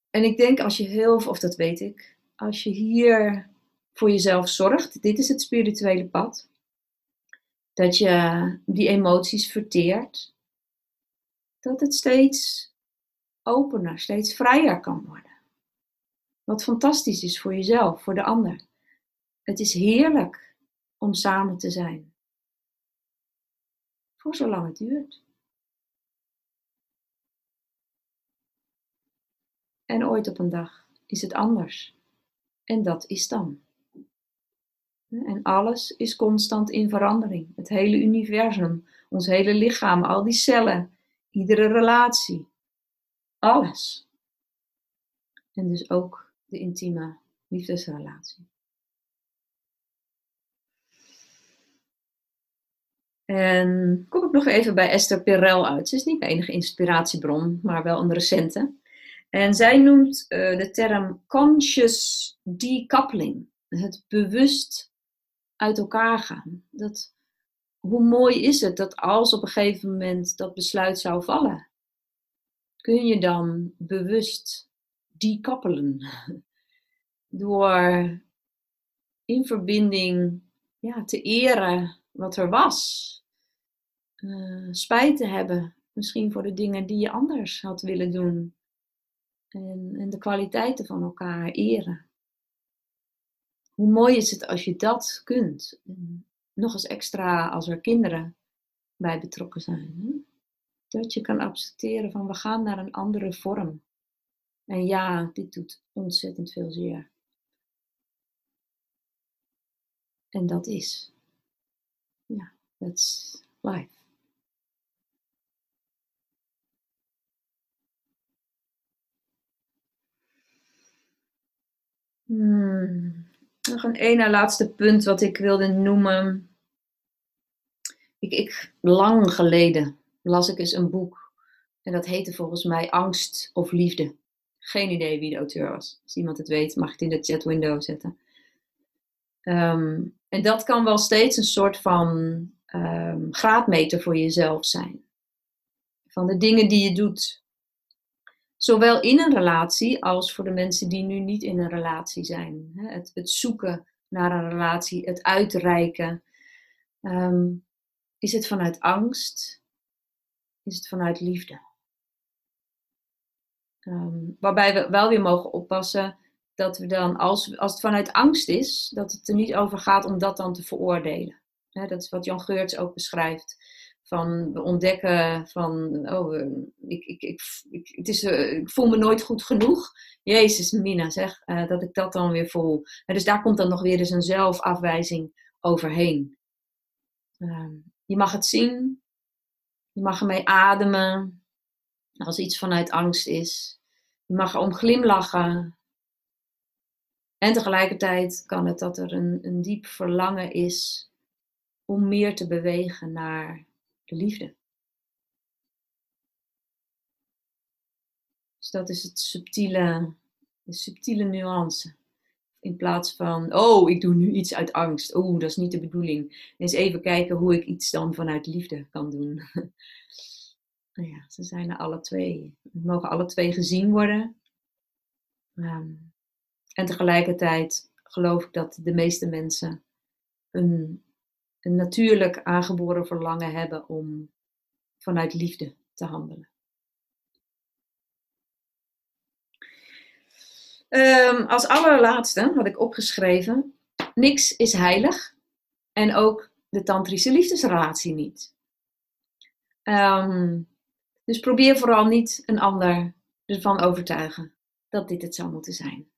En ik denk als je heel, of dat weet ik, als je hier voor jezelf zorgt, dit is het spirituele pad, dat je die emoties verteert, dat het steeds opener, steeds vrijer kan worden. Wat fantastisch is voor jezelf, voor de ander. Het is heerlijk om samen te zijn voor zolang het duurt. En ooit op een dag is het anders. En dat is dan. En alles is constant in verandering. Het hele universum, ons hele lichaam, al die cellen, iedere relatie. Alles. En dus ook de intieme liefdesrelatie. En kom ik nog even bij Esther Perel uit. Ze is niet mijn enige inspiratiebron, maar wel een recente. En zij noemt uh, de term conscious decoupling. Het bewust uit elkaar gaan. Dat, hoe mooi is het dat als op een gegeven moment dat besluit zou vallen, kun je dan bewust decoupelen. Door in verbinding ja, te eren wat er was uh, spijt te hebben. Misschien voor de dingen die je anders had willen doen. En, en de kwaliteiten van elkaar eren. Hoe mooi is het als je dat kunt. Nog eens extra als er kinderen bij betrokken zijn. Dat je kan accepteren van we gaan naar een andere vorm. En ja, dit doet ontzettend veel zeer. En dat is. Ja, that's life. Hmm. Nog een ene laatste punt wat ik wilde noemen. Ik, ik, lang geleden las ik eens een boek. En dat heette volgens mij Angst of Liefde. Geen idee wie de auteur was. Als iemand het weet, mag ik het in de chat window zetten. Ehm, en dat kan wel steeds een soort van um, graadmeter voor jezelf zijn. Van de dingen die je doet. Zowel in een relatie als voor de mensen die nu niet in een relatie zijn. Het, het zoeken naar een relatie, het uitreiken. Ehm, is het vanuit angst? Is het vanuit liefde? Ehm, waarbij we wel weer mogen oppassen dat we dan, als, als het vanuit angst is, dat het er niet over gaat om dat dan te veroordelen. dat is wat Jan Geurts ook beschrijft. Van ontdekken van, oh, eh, ik, ik, ik, het is, eh, ik voel me nooit goed genoeg. Jezus, Mina, zeg, uh, dat ik dat dan weer voel. Dus daar komt dan nog weer eens een zelfafwijzing overheen. Uh, je mag het zien, je mag ermee ademen als iets vanuit angst is. Je mag erom glimlachen. En tegelijkertijd kan het dat er een, een diep verlangen is om meer te bewegen naar de liefde. Dus dat is het subtiele, de subtiele nuance. In plaats van, oh, ik doe nu iets uit angst. Oh, dat is niet de bedoeling. Eens even kijken hoe ik iets dan vanuit liefde kan doen. nou ja, ze zijn er alle twee. We mogen alle twee gezien worden. Um, en tegelijkertijd geloof ik dat de meeste mensen een, een natuurlijk aangeboren verlangen hebben om vanuit liefde te handelen. Um, als allerlaatste had ik opgeschreven: niks is heilig en ook de tantrische liefdesrelatie niet. Um, dus probeer vooral niet een ander ervan overtuigen dat dit het zou moeten zijn.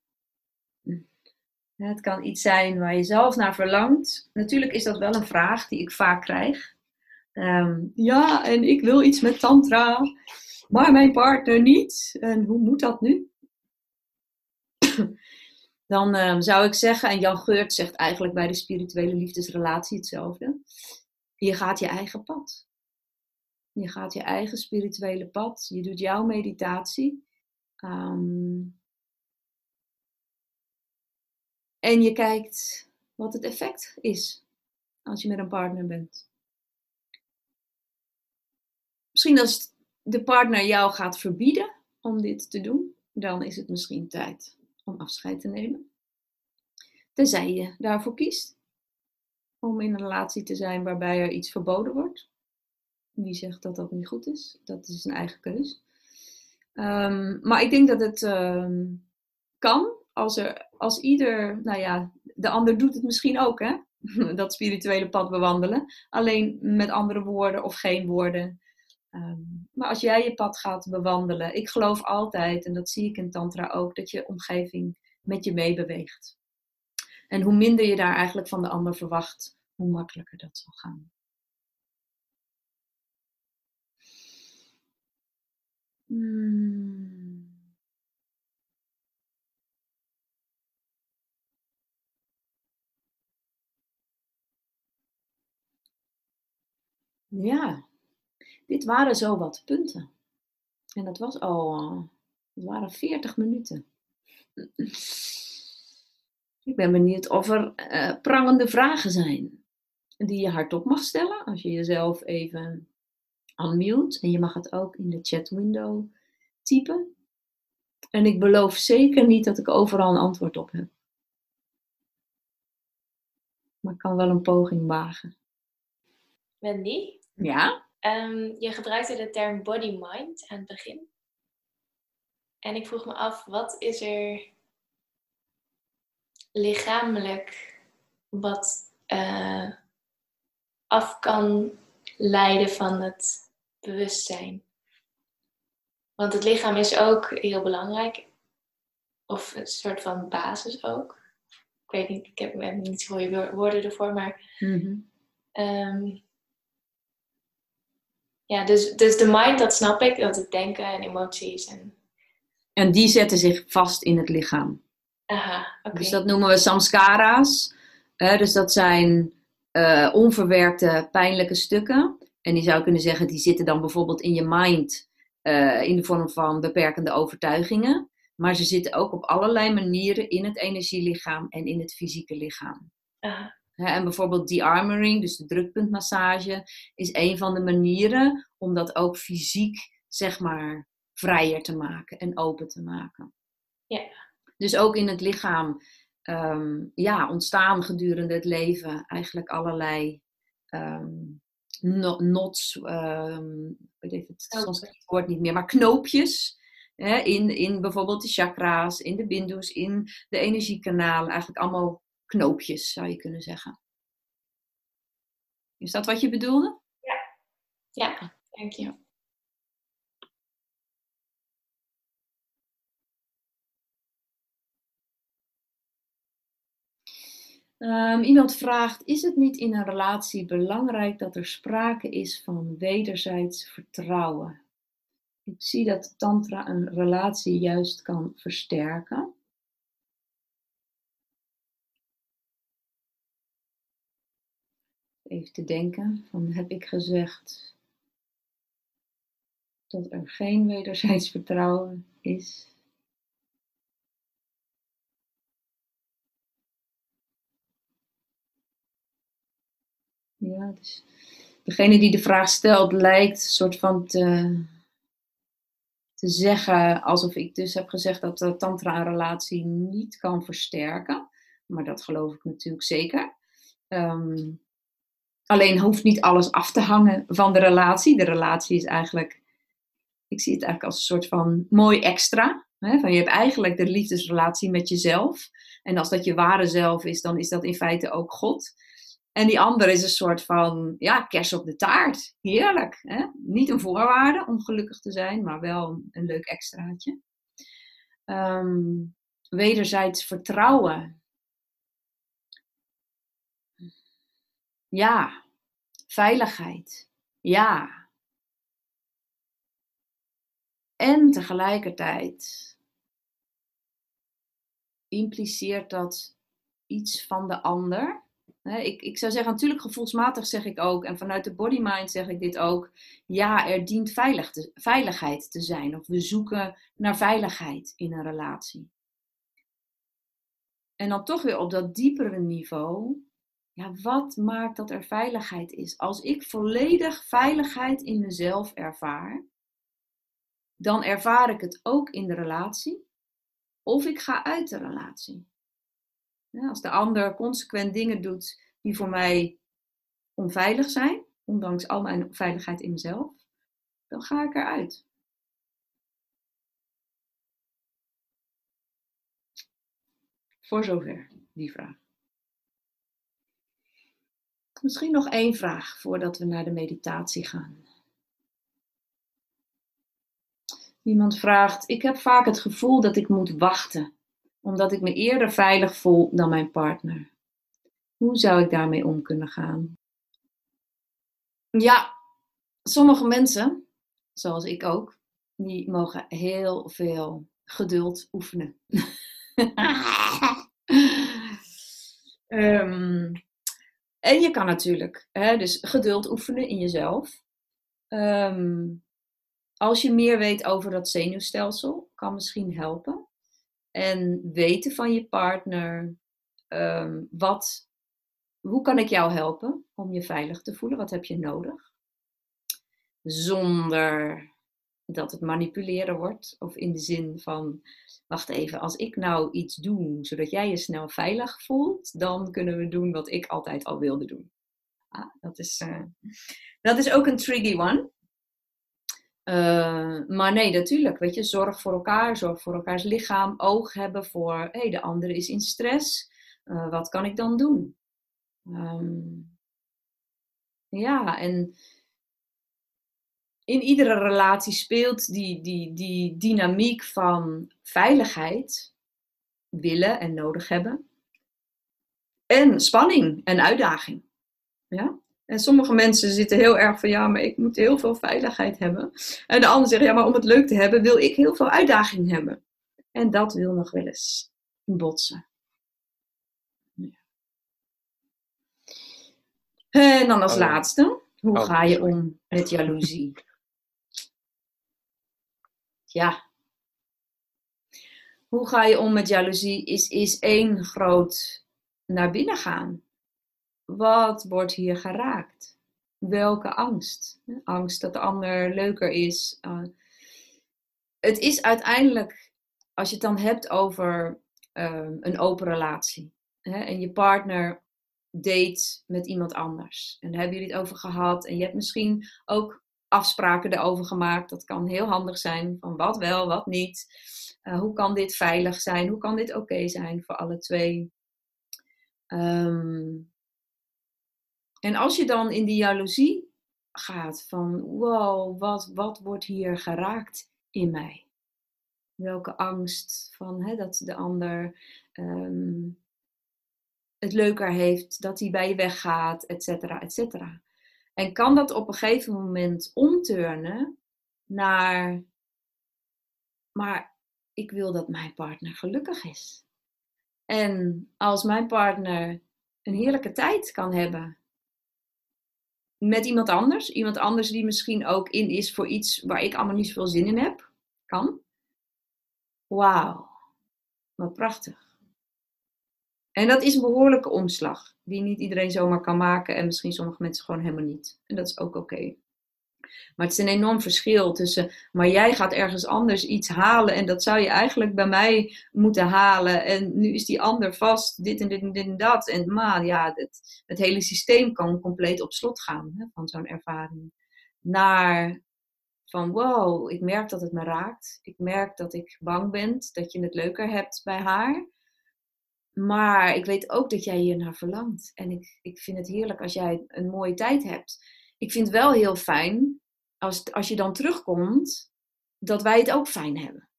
Het kan iets zijn waar je zelf naar verlangt. Natuurlijk is dat wel een vraag die ik vaak krijg. Um, ja, en ik wil iets met Tantra, maar mijn partner niet. En hoe moet dat nu? Dan um, zou ik zeggen, en Jan Geurt zegt eigenlijk bij de spirituele liefdesrelatie hetzelfde: je gaat je eigen pad. Je gaat je eigen spirituele pad. Je doet jouw meditatie. Um, en je kijkt wat het effect is als je met een partner bent. Misschien als de partner jou gaat verbieden om dit te doen, dan is het misschien tijd om afscheid te nemen. Tenzij je daarvoor kiest om in een relatie te zijn waarbij er iets verboden wordt. Wie zegt dat dat niet goed is? Dat is een eigen keus. Um, maar ik denk dat het um, kan als, er, als ieder, nou ja, de ander doet het misschien ook, hè? dat spirituele pad bewandelen. Alleen met andere woorden of geen woorden. Um, maar als jij je pad gaat bewandelen, ik geloof altijd, en dat zie ik in Tantra ook, dat je omgeving met je meebeweegt. En hoe minder je daar eigenlijk van de ander verwacht, hoe makkelijker dat zal gaan. Hmm. Ja, dit waren zo wat punten. En dat was al, het waren 40 minuten. Ik ben benieuwd of er uh, prangende vragen zijn die je hardop mag stellen als je jezelf even unmute. En je mag het ook in de chat window typen. En ik beloof zeker niet dat ik overal een antwoord op heb. Maar ik kan wel een poging wagen. Wendy? Ja? Um, je gebruikte de term body-mind aan het begin. En ik vroeg me af, wat is er lichamelijk wat uh, af kan leiden van het bewustzijn? Want het lichaam is ook heel belangrijk. Of een soort van basis ook. Ik weet niet, ik heb, heb niet goede woorden ervoor, maar... Mm -hmm. um, ja, dus, dus de mind, dat snap ik, dat het denken en emoties. En, en die zetten zich vast in het lichaam. Aha, okay. Dus dat noemen we samskara's. Uh, dus dat zijn uh, onverwerkte pijnlijke stukken. En die zou kunnen zeggen, die zitten dan bijvoorbeeld in je mind uh, in de vorm van beperkende overtuigingen. Maar ze zitten ook op allerlei manieren in het energielichaam en in het fysieke lichaam. Aha. En bijvoorbeeld de-armoring, dus de drukpuntmassage, is een van de manieren om dat ook fysiek, zeg maar, vrijer te maken en open te maken. Ja. Dus ook in het lichaam um, ja, ontstaan gedurende het leven eigenlijk allerlei um, knots, um, ik weet even het woord niet meer, maar knoopjes. Hè, in, in bijvoorbeeld de chakra's, in de bindus, in de energiekanalen. Eigenlijk allemaal knoopjes, zou je kunnen zeggen. Is dat wat je bedoelde? Ja. Ja, dank je. Um, iemand vraagt: Is het niet in een relatie belangrijk dat er sprake is van wederzijds vertrouwen? Ik zie dat Tantra een relatie juist kan versterken. Even te denken: van, heb ik gezegd dat er geen wederzijds vertrouwen is? Ja, dus degene die de vraag stelt lijkt soort van te, te zeggen alsof ik dus heb gezegd dat de tantra een relatie niet kan versterken. Maar dat geloof ik natuurlijk zeker. Ehm, alleen hoeft niet alles af te hangen van de relatie. De relatie is eigenlijk, ik zie het eigenlijk als een soort van mooi extra. Hè? Van je hebt eigenlijk de liefdesrelatie met jezelf. En als dat je ware zelf is, dan is dat in feite ook God. En die andere is een soort van, ja, kers op de taart. Heerlijk. Hè? Niet een voorwaarde om gelukkig te zijn, maar wel een leuk extraatje. Um, wederzijds vertrouwen. Ja. Veiligheid. Ja. En tegelijkertijd impliceert dat iets van de ander ik, ik zou zeggen, natuurlijk gevoelsmatig zeg ik ook, en vanuit de body mind zeg ik dit ook, ja, er dient veiligheid te zijn. Of we zoeken naar veiligheid in een relatie. En dan toch weer op dat diepere niveau, ja, wat maakt dat er veiligheid is? Als ik volledig veiligheid in mezelf ervaar, dan ervaar ik het ook in de relatie, of ik ga uit de relatie. Als de ander consequent dingen doet die voor mij onveilig zijn, ondanks al mijn veiligheid in mezelf, dan ga ik eruit. Voor zover die vraag. Misschien nog één vraag voordat we naar de meditatie gaan. Iemand vraagt: Ik heb vaak het gevoel dat ik moet wachten omdat ik me eerder veilig voel dan mijn partner. Hoe zou ik daarmee om kunnen gaan? Ja, sommige mensen, zoals ik ook, die mogen heel veel geduld oefenen. um, en je kan natuurlijk hè, dus geduld oefenen in jezelf. Um, als je meer weet over dat zenuwstelsel, kan misschien helpen. En weten van je partner, um, wat, hoe kan ik jou helpen om je veilig te voelen? Wat heb je nodig? Zonder dat het manipuleren wordt. Of in de zin van, wacht even, als ik nou iets doe zodat jij je snel veilig voelt, dan kunnen we doen wat ik altijd al wilde doen. Ah, dat, is, uh, dat is ook een tricky one. Uh, maar nee, natuurlijk, weet je, zorg voor elkaar, zorg voor elkaars lichaam, oog hebben voor, hé, hey, de andere is in stress, uh, wat kan ik dan doen? Um, ja, en in iedere relatie speelt die, die, die dynamiek van veiligheid, willen en nodig hebben, en spanning en uitdaging. Ja? En sommige mensen zitten heel erg van ja, maar ik moet heel veel veiligheid hebben. En de ander zegt ja, maar om het leuk te hebben wil ik heel veel uitdaging hebben. En dat wil nog wel eens botsen. En dan als laatste, hoe oh, ga je om met jaloezie? Ja. Hoe ga je om met jaloezie is, is één groot naar binnen gaan. Wat wordt hier geraakt? Welke angst? Angst dat de ander leuker is. Uh, het is uiteindelijk, als je het dan hebt over uh, een open relatie. Hè, en je partner date met iemand anders. En daar hebben jullie het over gehad. En je hebt misschien ook afspraken erover gemaakt. Dat kan heel handig zijn. Van wat wel, wat niet. Uh, hoe kan dit veilig zijn? Hoe kan dit oké zijn voor alle twee? Um, en als je dan in die jaloezie gaat van wow, wat, wat wordt hier geraakt in mij? Welke angst van hè, dat de ander ehm, het leuker heeft, dat hij bij je weggaat, et cetera, et cetera. En kan dat op een gegeven moment omturnen naar, maar ik wil dat mijn partner gelukkig is. En als mijn partner een heerlijke tijd kan hebben met iemand anders, iemand anders die misschien ook in is voor iets waar ik allemaal niet zoveel zin in heb, kan. Wauw, wat prachtig. En dat is een behoorlijke omslag, die niet iedereen zomaar kan maken en misschien sommige mensen gewoon helemaal niet. En dat is ook oké. Maar het is een enorm verschil tussen, maar jij gaat ergens anders iets halen en dat zou je eigenlijk bij mij moeten halen. En nu is die ander vast, dit en dit en dit en dat. En maar ja, het, hele systeem kan compleet op slot gaan hè, van zo'n ervaring. Naar van wow, ik merk dat het me raakt. Ik merk dat ik bang ben dat je het leuker hebt bij haar. Maar ik weet ook dat jij hier naar verlangt. En ik, ik vind het heerlijk als jij een mooie tijd hebt. Ik vind het wel heel fijn als, als je dan terugkomt, dat wij het ook fijn hebben.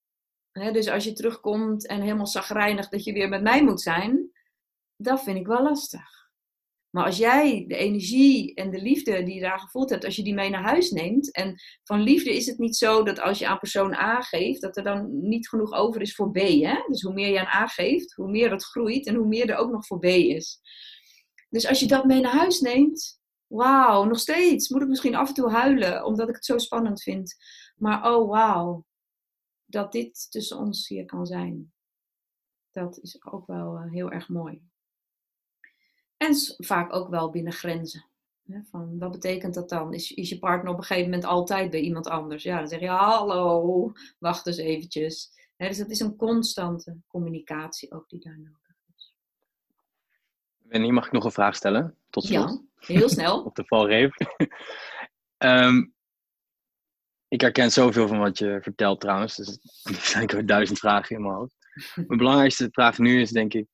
dus als je terugkomt en helemaal zagrijnig dat je weer met mij moet zijn, dat vind ik wel lastig. Maar als jij de energie en de liefde die je daar gevoeld hebt, als je die mee naar huis neemt. En van liefde is het niet zo dat als je aan persoon A geeft, dat er dan niet genoeg over is voor B. Hè? Dus hoe meer je aan A geeft, hoe meer dat groeit en hoe meer er ook nog voor B is. Dus als je dat mee naar huis neemt, wauw, nog steeds moet ik misschien af en toe huilen, omdat ik het zo spannend vind. Maar oh wauw, dat dit tussen ons hier kan zijn. Dat is ook wel eh, heel erg mooi. En vaak ook wel binnen grenzen. Van, wat betekent dat dan? Is, is je partner op een gegeven moment altijd bij iemand anders? Ja, dan zeg je hallo, wacht eens eventjes. dus het is een constante communicatie ook die daar nodig is. Wendy, mag ik nog een vraag stellen? Tot slot. Ja, heel snel. op de valreep. um, ik herken zoveel van wat je vertelt trouwens. Dus er zijn duizend vragen in mijn hoofd. Mijn belangrijkste vraag nu is denk ik,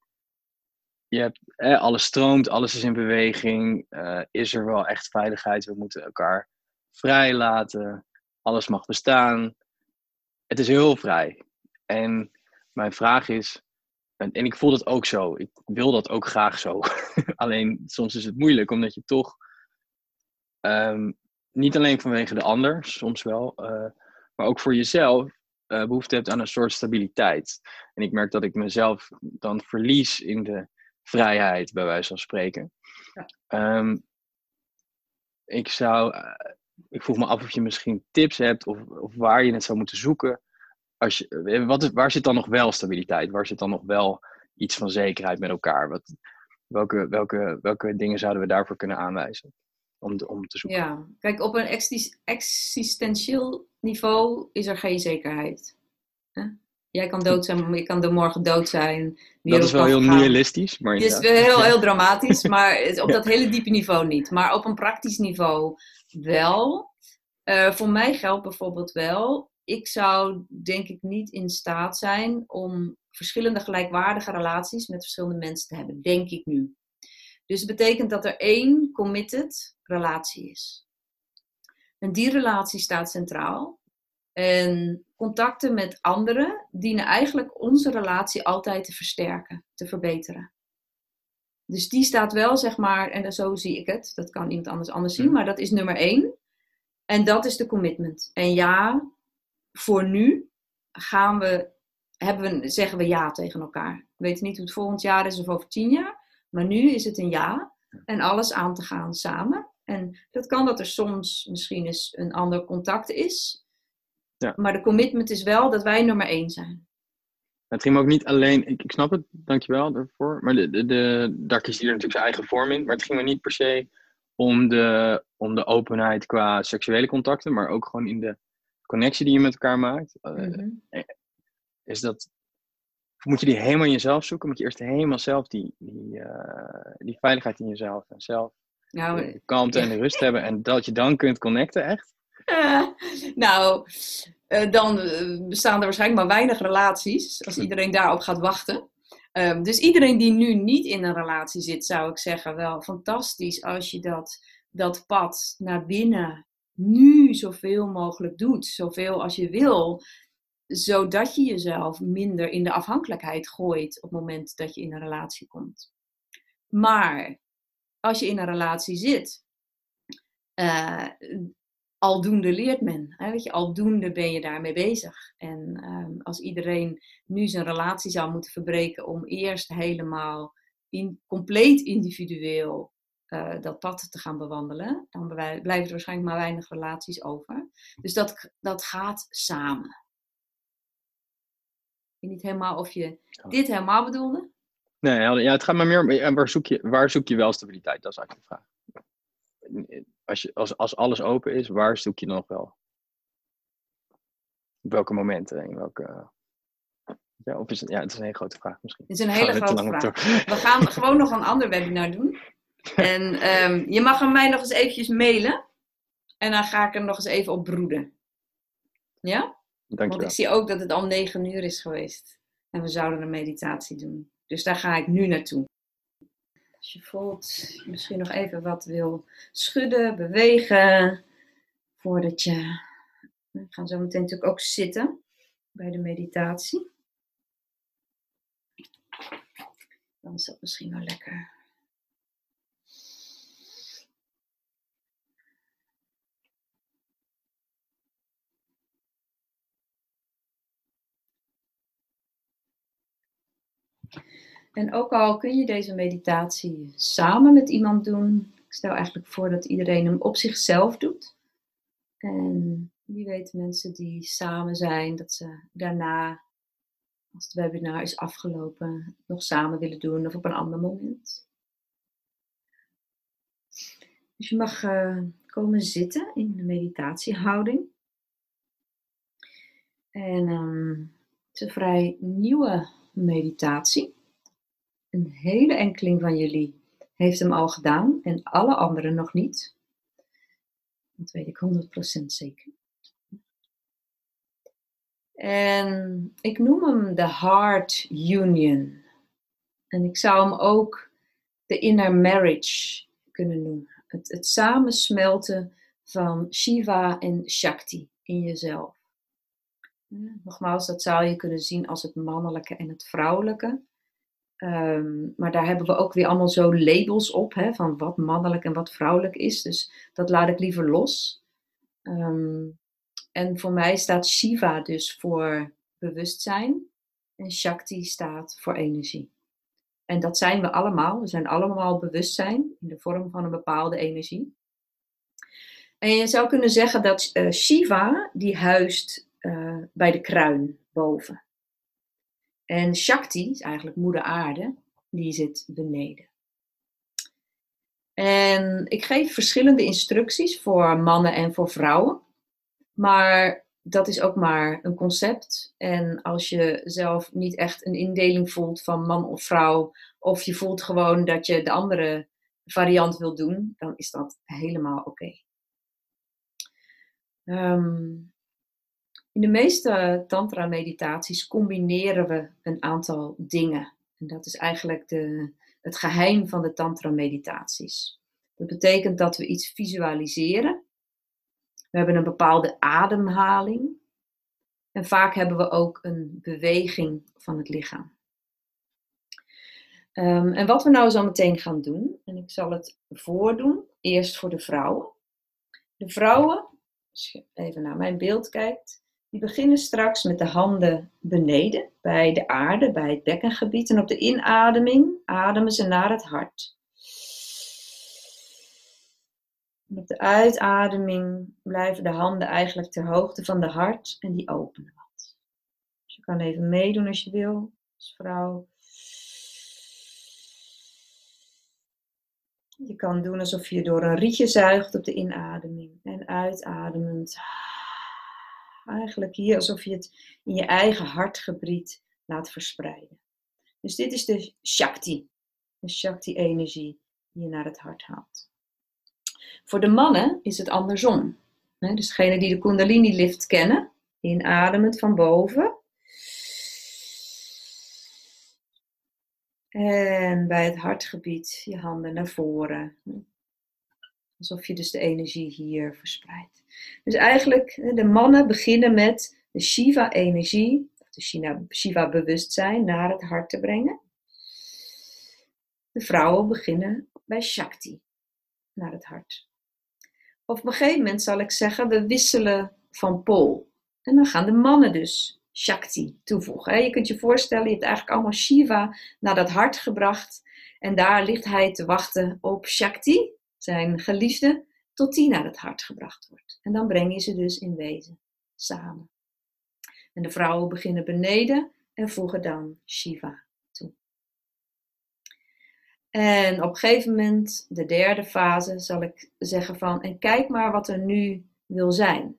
je hebt, alles stroomt, alles is in beweging. Uh, is er wel echt veiligheid? We moeten elkaar vrij laten. Alles mag bestaan. Het is heel vrij. En mijn vraag is, en, en ik voel dat ook zo. Ik wil dat ook graag zo. alleen soms is het moeilijk, omdat je toch um, niet alleen vanwege de ander, soms wel, uh, maar ook voor jezelf uh, behoefte hebt aan een soort stabiliteit. En ik merk dat ik mezelf dan verlies in de vrijheid, bij wijze van spreken. Ja. Um, ik zou, uh, ik vroeg me af of je misschien tips hebt of, of waar je het zou moeten zoeken. Als je, eh, wat is, waar zit dan nog wel stabiliteit? Waar zit dan nog wel iets van zekerheid met elkaar? Wat, welke, welke, welke dingen zouden we daarvoor kunnen aanwijzen? Om, om te zoeken. Ja, kijk, op een existentieel niveau is er geen zekerheid. Jij kan dood zijn, maar ik kan er morgen dood zijn. Dat is wel heel nihilistisch. Maar Het is wel heel, heel dramatisch, maar op dat hele diepe niveau niet. Maar op een praktisch niveau wel. Uh, voor mij geldt bijvoorbeeld wel, ik zou denk ik niet in staat zijn om verschillende gelijkwaardige relaties met verschillende mensen te hebben, denk ik nu. Dus het betekent dat er één committed relatie is. En die relatie staat centraal. En contacten met anderen dienen eigenlijk onze relatie altijd te versterken, te verbeteren. Dus die staat wel, zeg maar, en zo zie ik het, dat kan iemand anders anders zien, mm. maar dat is nummer één. En dat is de commitment. En ja, voor nu gaan we, hebben we, zeggen we ja tegen elkaar. We weten niet hoe het volgend jaar is of over tien jaar, maar nu is het een ja. En alles aan te gaan samen. En dat kan dat er soms misschien eens een ander contact is. Ja. Maar de commitment is wel dat wij nummer één zijn. Het ging me ook niet alleen, ik, ik snap het, dankjewel daarvoor. Maar de, de, de, daar kiest iedereen natuurlijk zijn eigen vorm in. Maar het ging me niet per se om de, om de openheid qua seksuele contacten, maar ook gewoon in de connectie die je met elkaar maakt. Eh, mhm. eh, is dat, moet je die helemaal in jezelf zoeken? Moet je eerst helemaal zelf die, die, uh, die veiligheid in jezelf en zelf nou, de kalmte en de rust hebben en dat je dan kunt connecten echt? nou, uh, dan eh, bestaan er waarschijnlijk maar weinig relaties als iedereen daarop gaat wachten. Um, dus iedereen die nu niet in een relatie zit, zou ik zeggen, wel fantastisch als je dat dat pad naar binnen nu zoveel mogelijk doet, zoveel als je wil, zodat je jezelf minder in de afhankelijkheid gooit op het moment dat je in een relatie komt. Maar als je in een relatie zit, uh, aldoende leert men. Hè? Weet je, aldoende ben je daarmee bezig. En ehm, als iedereen nu zijn relatie zou moeten verbreken om eerst helemaal in, compleet individueel uh, dat pad te gaan bewandelen, dan blijven er waarschijnlijk maar weinig relaties over. Dus dat, dat gaat samen. Ik weet niet helemaal of je dit helemaal bedoelde. Nee, ja, het gaat maar meer waar zoek je, waar zoek je wel stabiliteit? Dat is eigenlijk de vraag. Als, je, als, als alles open is, waar zoek je nog wel? Op welke momenten? In welke, ja, of is het, ja, het is een hele grote vraag misschien. Het is een hele grote vraag. We gaan gewoon nog een ander webinar doen. En um, je mag hem mij nog eens eventjes mailen. En dan ga ik er nog eens even op broeden. Ja? Dank Want ik zie ook dat het al negen uur is geweest. En we zouden een meditatie doen. Dus daar ga ik nu naartoe. Als je voelt, misschien nog even wat wil schudden, bewegen. Voordat je. We gaan zo meteen natuurlijk ook zitten bij de meditatie. Dan is dat misschien wel lekker. En ook al kun je deze meditatie samen met iemand doen, ik stel eigenlijk voor dat iedereen hem op zichzelf doet. En wie weet mensen die samen zijn, dat ze daarna, als het webinar is afgelopen, nog samen willen doen of op een ander moment. Dus je mag uh, komen zitten in de meditatiehouding. En um, het is een vrij nieuwe meditatie. Een hele enkeling van jullie heeft hem al gedaan en alle anderen nog niet. Dat weet ik 100% zeker. En ik noem hem de Heart Union. En ik zou hem ook de Inner Marriage kunnen noemen. Het, het samensmelten van Shiva en Shakti in jezelf. Nogmaals, dat zou je kunnen zien als het mannelijke en het vrouwelijke. Ehm, maar daar hebben we ook weer allemaal zo labels op, hè, van wat mannelijk en wat vrouwelijk is. Dus dat laat ik liever los. Ehm, en voor mij staat Shiva dus voor bewustzijn en Shakti staat voor energie. En dat zijn we allemaal. We zijn allemaal bewustzijn in de vorm van een bepaalde energie. En je zou kunnen zeggen dat uh, Shiva, die huist uh, bij de kruin boven. En Shakti, is eigenlijk moeder aarde, die zit beneden. En ik geef verschillende instructies voor mannen en voor vrouwen. Maar dat is ook maar een concept. En als je zelf niet echt een indeling voelt van man of vrouw, of je voelt gewoon dat je de andere variant wil doen, dan is dat helemaal oké. Okay. Ehm, in de meeste tantra-meditaties combineren we een aantal dingen. En dat is eigenlijk de, het geheim van de tantra-meditaties. Dat betekent dat we iets visualiseren. We hebben een bepaalde ademhaling. En vaak hebben we ook een beweging van het lichaam. Um, en wat we nou zo meteen gaan doen, en ik zal het voordoen, eerst voor de vrouwen. De vrouwen, als je even naar mijn beeld kijkt, die beginnen straks met de handen beneden, bij de aarde, bij het bekkengebied. En op de inademing ademen ze naar het hart. En op de uitademing blijven de handen eigenlijk ter hoogte van de hart en die openen wat. Dus je kan even meedoen als je wil, als vrouw. Je kan doen alsof je door een rietje zuigt op de inademing en uitademend Eigenlijk hier alsof je het in je eigen hartgebied laat verspreiden. Dus dit is de Shakti, de Shakti-energie die je naar het hart haalt. Voor de mannen is het andersom. Dus degene die de Kundalini-lift kennen, inademend van boven. En bij het hartgebied je handen naar voren. Alsof je dus de energie hier verspreidt. Dus eigenlijk, de mannen beginnen met de Shiva-energie, of de Shiva-bewustzijn, naar het hart te brengen. De vrouwen beginnen bij Shakti, naar het hart. Op een gegeven moment zal ik zeggen, we wisselen van pool. En dan gaan de mannen dus Shakti toevoegen. Je kunt je voorstellen, je hebt eigenlijk allemaal Shiva naar dat hart gebracht. En daar ligt hij te wachten op Shakti, zijn geliefde, tot die naar het hart gebracht wordt. En dan breng je ze dus in wezen samen. En de vrouwen beginnen beneden en voegen dan Shiva toe. En op een gegeven moment, de derde fase, zal ik zeggen van, en kijk maar wat er nu wil zijn.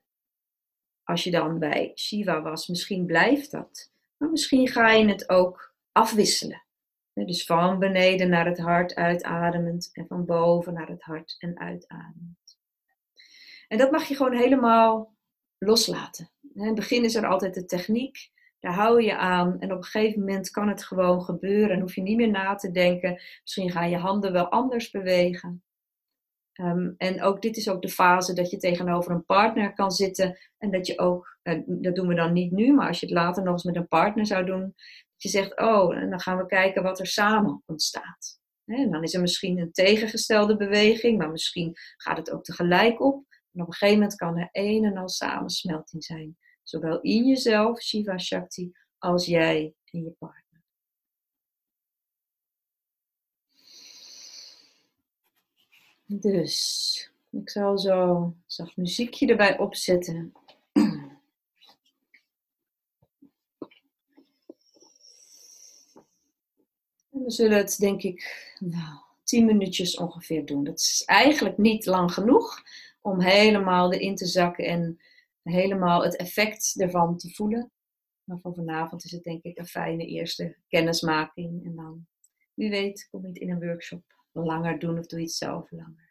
Als je dan bij Shiva was, misschien blijft dat. Maar misschien ga je het ook afwisselen. Dus van beneden naar het hart uitademend en van boven naar het hart en uitademend. En dat mag je gewoon helemaal loslaten. In het begin is er altijd de techniek, daar hou je aan en op een gegeven moment kan het gewoon gebeuren en hoef je niet meer na te denken. Misschien gaan je handen wel anders bewegen. Ehm, en ook dit is ook de fase dat je tegenover een partner kan zitten en dat je ook, uh, dat doen we dan niet nu, maar als je het later nog eens met een partner zou doen, dat je zegt, oh, dan gaan we kijken wat er samen ontstaat. En dan is er misschien een tegengestelde beweging, maar misschien gaat het ook tegelijk op. En op een gegeven moment kan er een en al samensmelting zijn. Zowel in jezelf, Shiva Shakti, als jij en je partner. Dus, ik zal zo zacht muziekje erbij opzetten. En we zullen het denk ik nou, 10 minuutjes ongeveer doen. Dat is eigenlijk niet lang genoeg om helemaal erin te zakken en helemaal het effect ervan te voelen. Maar vanavond is het denk ik een fijne eerste kennismaking. En dan, wie weet, kom je het in een workshop langer doen of doe je het zelf langer.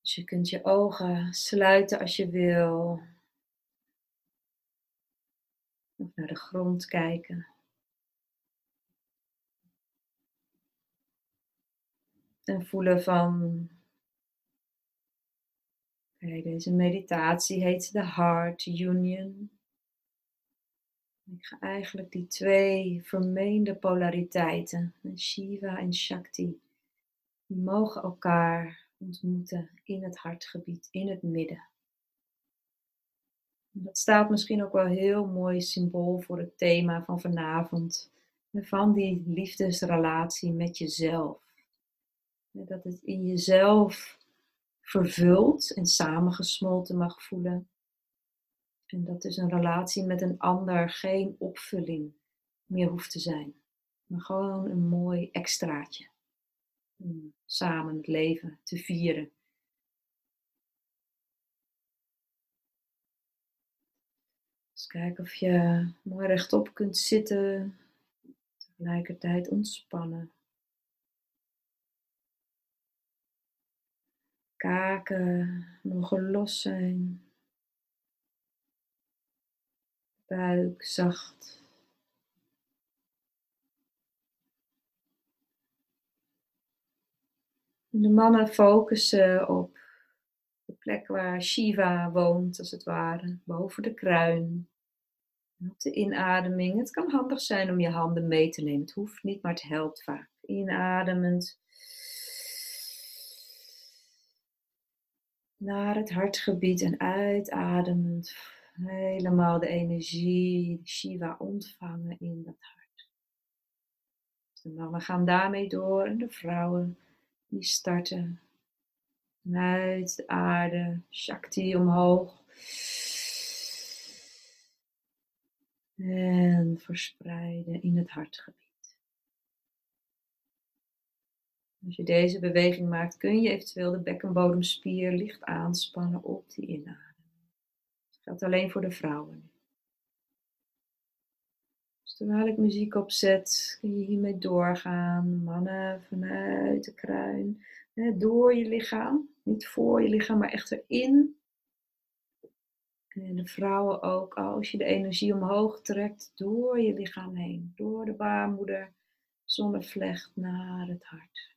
Dus je kunt je ogen sluiten als je wil. Of naar de grond kijken. En voelen van. Okay, deze meditatie heet de Heart Union. Ik ga eigenlijk die twee vermeende polariteiten, Shiva en Shakti, die mogen elkaar ontmoeten in het hartgebied, in het midden. Dat staat misschien ook wel heel mooi symbool voor het thema van vanavond, van die liefdesrelatie met jezelf. Dat het in jezelf vervuld en samengesmolten mag voelen. En dat dus een relatie met een ander geen opvulling meer hoeft te zijn, maar gewoon een mooi extraatje om samen het leven te vieren. Kijk of je mooi rechtop kunt zitten, tegelijkertijd ontspannen. Kaken mogen los zijn. Buik zacht. De mannen focussen op de plek waar Shiva woont, als het ware, boven de kruin. Op de inademing. Het kan handig zijn om je handen mee te nemen. Het hoeft niet, maar het helpt vaak. Inademend. Naar het hartgebied en uitademend. Helemaal de energie, Shiva ontvangen in dat hart. Dus de mannen gaan daarmee door en de vrouwen die starten uit de aarde, Shakti omhoog. En verspreiden in het hartgebied. Als je deze beweging maakt, kun je eventueel de bekkenbodemspier licht aanspannen op die inademing. Dat geldt alleen voor de vrouwen. Terwijl ik muziek opzet, kun je hiermee doorgaan. Mannen vanuit de kruin, door je lichaam. Niet voor je lichaam, maar echt erin. En de vrouwen ook, als je de energie omhoog trekt, door je lichaam heen. Door de baarmoeder, zonnevlecht naar het hart.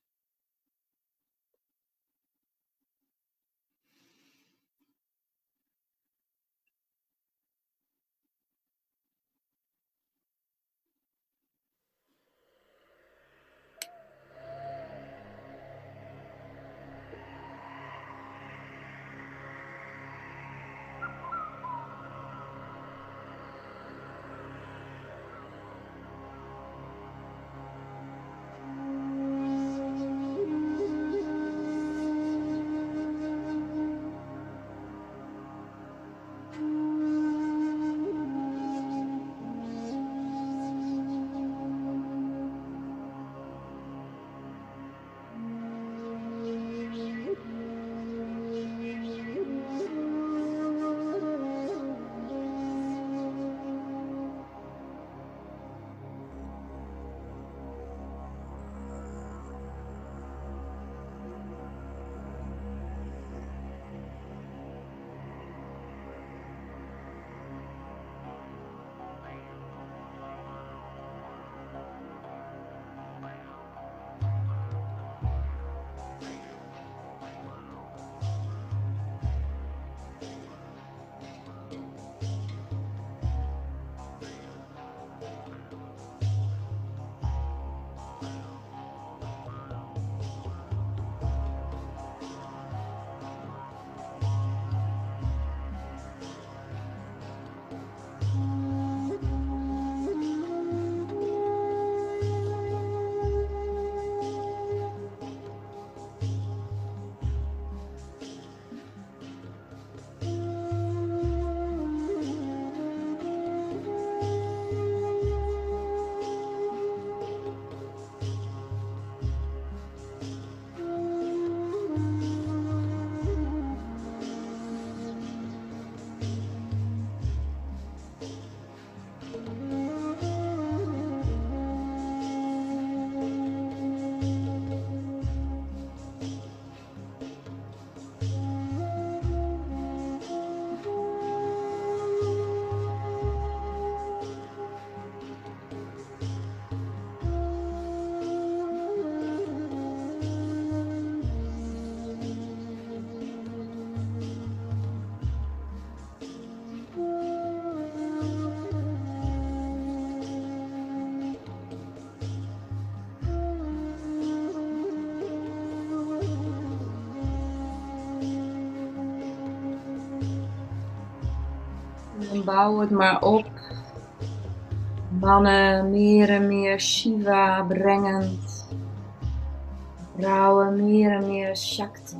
Bouw het maar op. Mannen meer en meer Shiva brengend. Vrouwen meer en meer Shakti.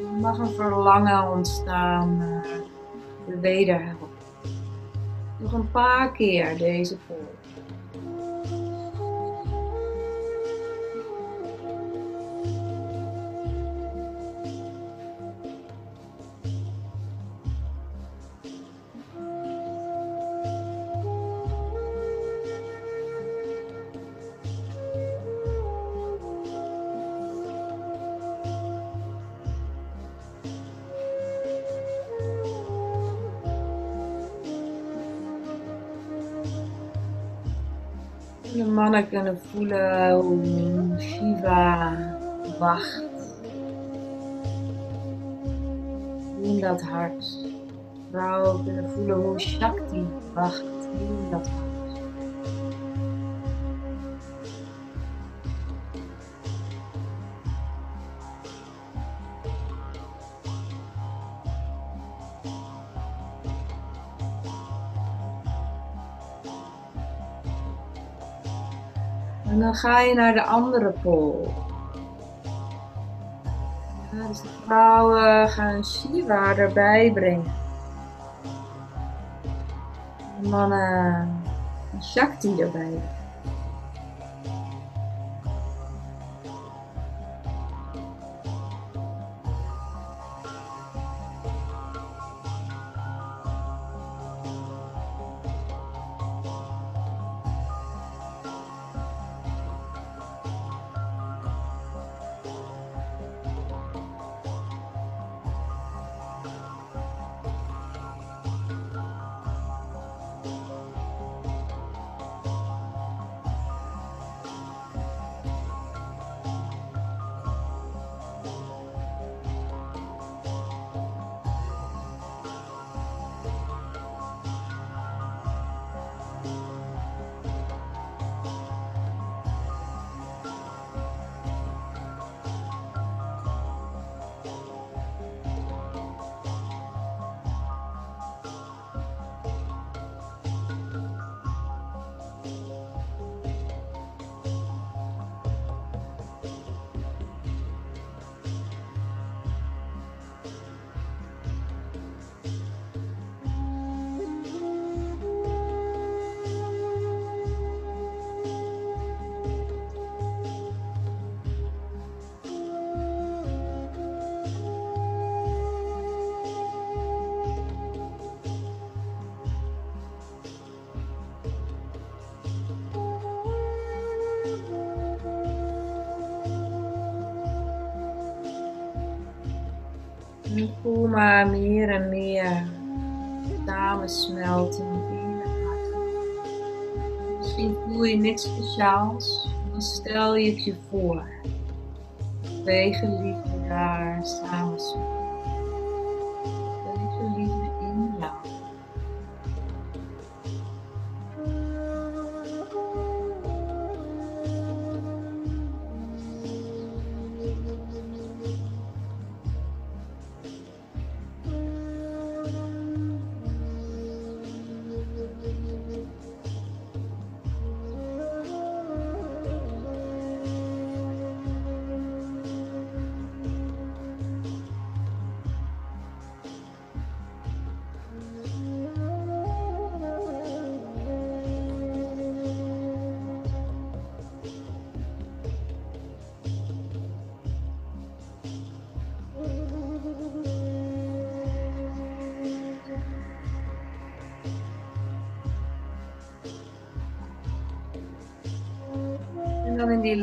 Er mag een verlangen ontstaan naar de wederhelft. Nog een paar keer deze pool. Kunnen voelen hoe Shiva wacht. In dat hart. Vrouwen kunnen voelen hoe Shakti wacht dan ga je naar de andere dus de vrouwen gaan Shiva erbij brengen. De mannen Shakti erbij. En voel maar meer en meer samensmelten in het hart. Misschien voel je niks speciaals, dan stel je het je voor. Geliefden daar samensmelten.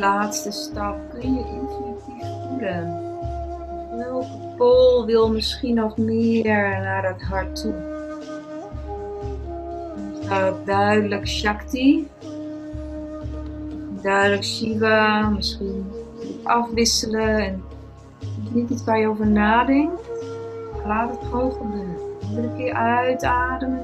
Laatste stap kun je intuïtief voelen. Welke pool wil misschien nog meer naar het hart toe? Duidelijk Shakti. Duidelijk Shiva. Misschien afwisselen. En niet iets waar je over nadenkt. Laat het gewoon gebeuren. Iedere keer uitademend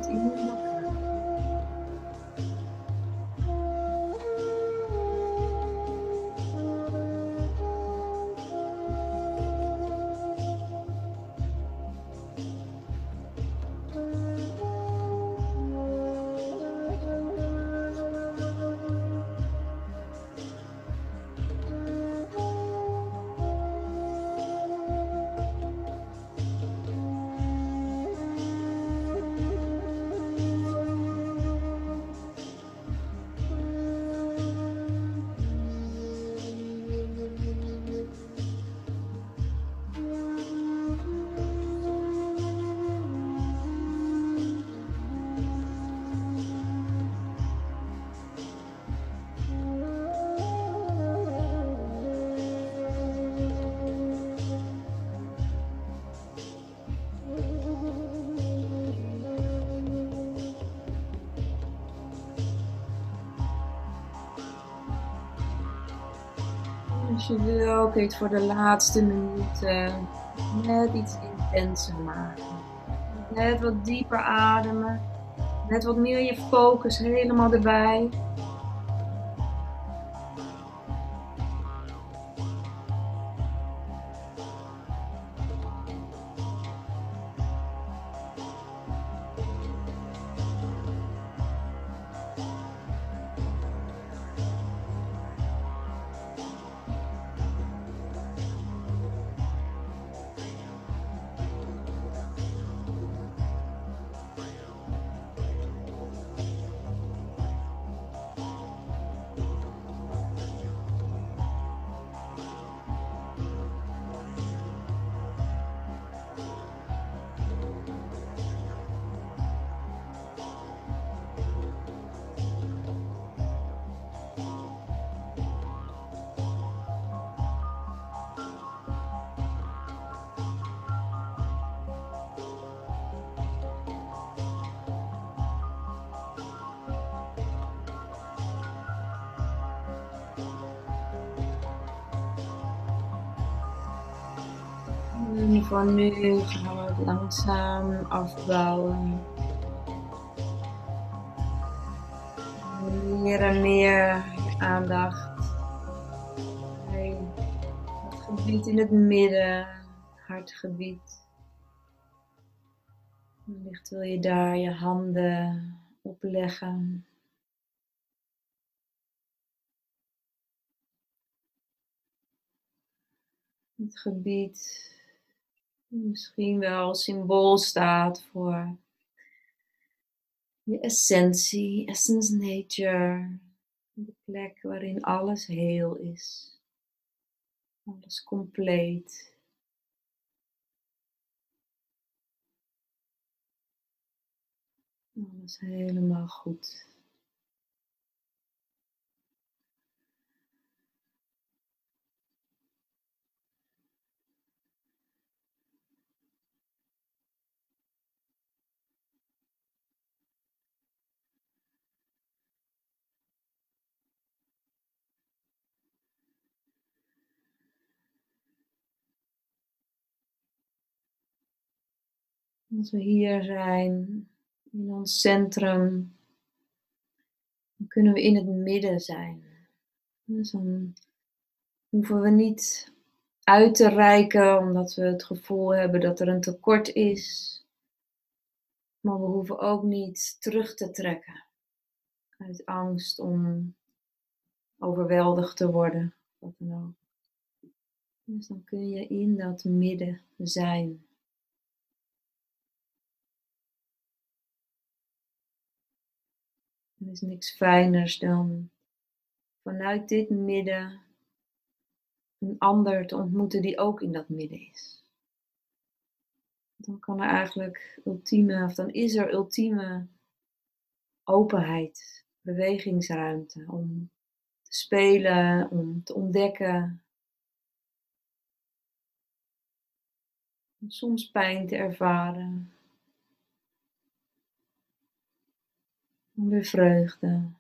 Je wil, kun je het voor de laatste minuten net iets intenser maken. Net wat dieper ademen. Net wat meer je focus helemaal erbij. Van nu gaan we het langzaam afbouwen. Meer en meer aandacht bij het gebied in het midden, hartgebied. Wellicht wil je daar je handen opleggen. Het gebied misschien wel symbool staat voor je essentie, essence nature, de plek waarin alles heel is, alles compleet. Alles helemaal goed. Als we hier zijn, in ons centrum, dan kunnen we in het midden zijn. Dus dan hoeven we niet uit te reiken omdat we het gevoel hebben dat er een tekort is. Maar we hoeven ook niet terug te trekken uit angst om overweldigd te worden. Wat dan. Dus dan kun je in dat midden zijn. Er is niks fijners dan vanuit dit midden een ander te ontmoeten die ook in dat midden is. Dan kan er eigenlijk ultieme, of dan is er ultieme openheid, bewegingsruimte om te spelen, om te ontdekken. Om soms pijn te ervaren. En weer vreugde.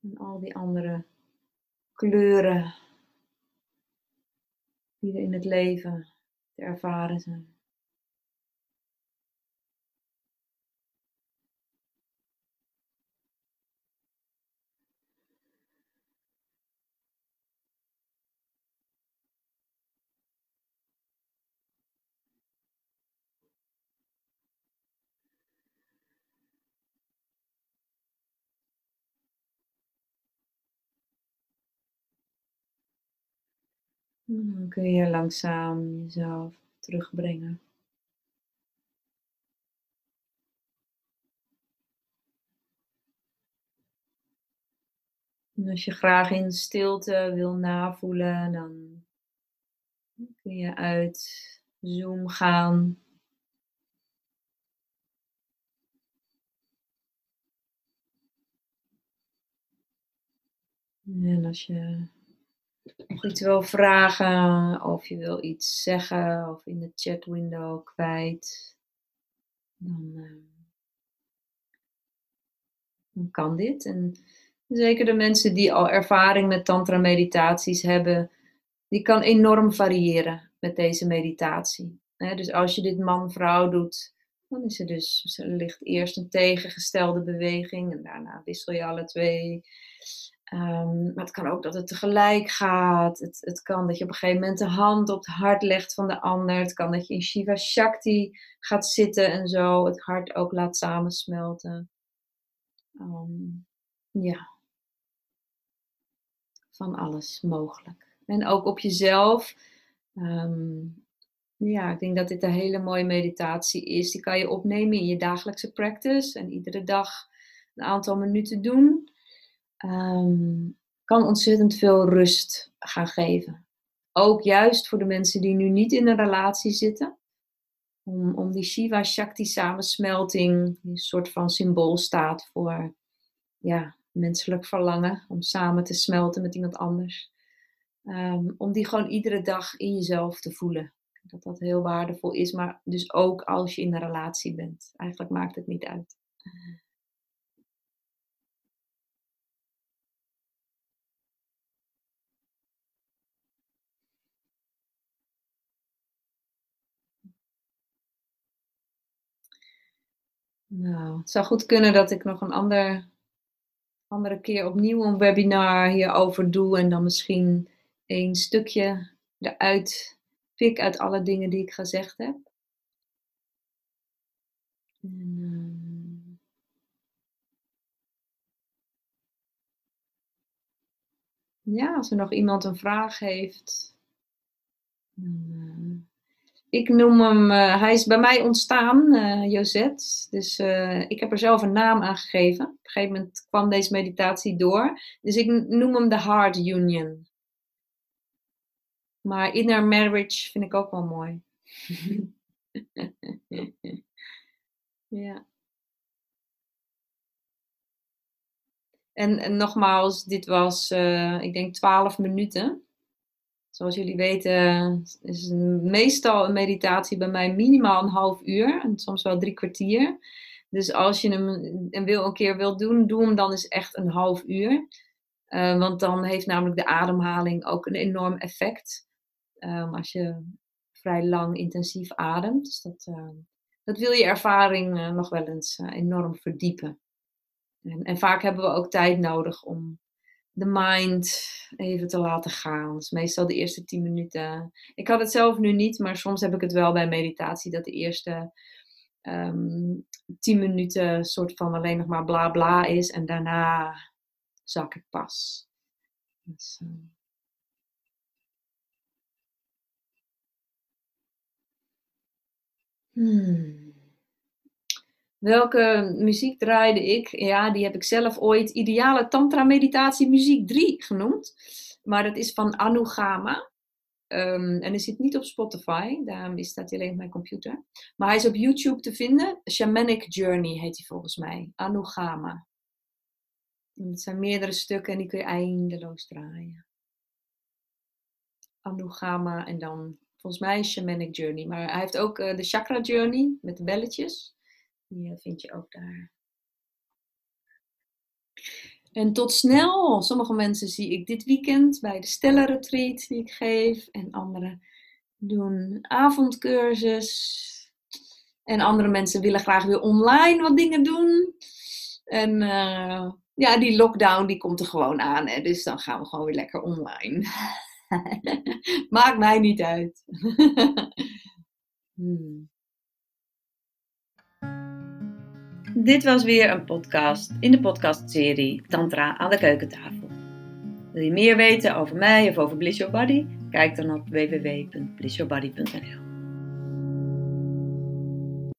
En al die andere kleuren die er in het leven te ervaren zijn. Dan kun je langzaam jezelf terugbrengen. En als je graag in stilte wil navoelen, dan kun je uit Zoom gaan. En als je nog iets wil vragen of je wil iets zeggen of in de chat window kwijt, dan, uh, dan kan dit. En Zeker de mensen die al ervaring met tantra meditaties hebben, die kan enorm variëren met deze meditatie. dus als je dit man-vrouw doet, dan is er dus ligt eerst een tegengestelde beweging en daarna wissel je alle twee. Um, maar het kan ook dat het tegelijk gaat. Het, het kan dat je op een gegeven moment de hand op het hart legt van de ander. Het kan dat je in Shiva Shakti gaat zitten en zo het hart ook laat samensmelten. Um, ja. Van alles mogelijk. En ook op jezelf. Um, ja, ik denk dat dit een hele mooie meditatie is. Die kan je opnemen in je dagelijkse practice en iedere dag een aantal minuten doen. Um, kan ontzettend veel rust gaan geven. Ook juist voor de mensen die nu niet in een relatie zitten. Om, om die Shiva Shakti samensmelting, die een soort van symbool staat voor ja, menselijk verlangen om samen te smelten met iemand anders. Um, om die gewoon iedere dag in jezelf te voelen. Dat dat heel waardevol is, maar dus ook als je in een relatie bent. Eigenlijk maakt het niet uit. Nou, het zou goed kunnen dat ik nog een ander, andere keer opnieuw een webinar hierover doe en dan misschien een stukje eruit pik uit alle dingen die ik gezegd heb. Ehm, ja, als er nog iemand een vraag heeft, dan, uh, ik noem hem, uh, hij is bij mij ontstaan, uh, Josette. Dus ik heb er zelf een naam aan gegeven. Op een gegeven moment kwam deze meditatie door. Dus ik noem hem de Heart Union. Maar inner marriage vind ik ook wel mooi. ja. En, en, nogmaals, dit was, ik denk, 12 minuten. Zoals jullie weten is meestal een meditatie bij mij minimaal een half uur en soms wel drie kwartier. Dus als je hem een, wil, een keer wilt doen, doe hem dan eens echt een half uur. Uh, want dan heeft namelijk de ademhaling ook een enorm effect. Um, als je vrij lang intensief ademt. Dus dat, uh, dat wil je ervaring uh, nog wel eens uh, enorm verdiepen. En, en, vaak hebben we ook tijd nodig om de mind even te laten gaan. Meestal de eerste tien minuten. Ik had het zelf nu niet, maar soms heb ik het wel bij meditatie dat de eerste um, tien minuten soort van alleen nog maar bla bla is en daarna zak ik pas. Dus, Hmm. Welke muziek draaide ik? Ja, die heb ik zelf ooit Ideale Tantra Meditatie Muziek 3 genoemd. Maar dat is van Anugama. Um, en hij zit niet op Spotify, daarom staat hij alleen op mijn computer. Maar hij is op YouTube te vinden. Shamanic Journey heet hij volgens mij. Anugama. En het zijn meerdere stukken en die kun je eindeloos draaien. Anugama en dan Volgens mij Shamanic Journey. Maar hij heeft ook uh, de Chakra Journey met de belletjes. Die vind je ook daar. En tot snel. Sommige mensen zie ik dit weekend bij de Stella Retreat die ik geef. En anderen doen avondcursus. En andere mensen willen graag weer online wat dingen doen. En uh, ja, die lockdown die komt er gewoon aan. Hè? Dus dan gaan we gewoon weer lekker online. Maakt mij niet uit. hmm. Dit was weer een podcast in de podcastserie Tantra aan de keukentafel. Wil je meer weten over mij of over Bliss Your Body? Kijk dan op www.blissyourbody.nl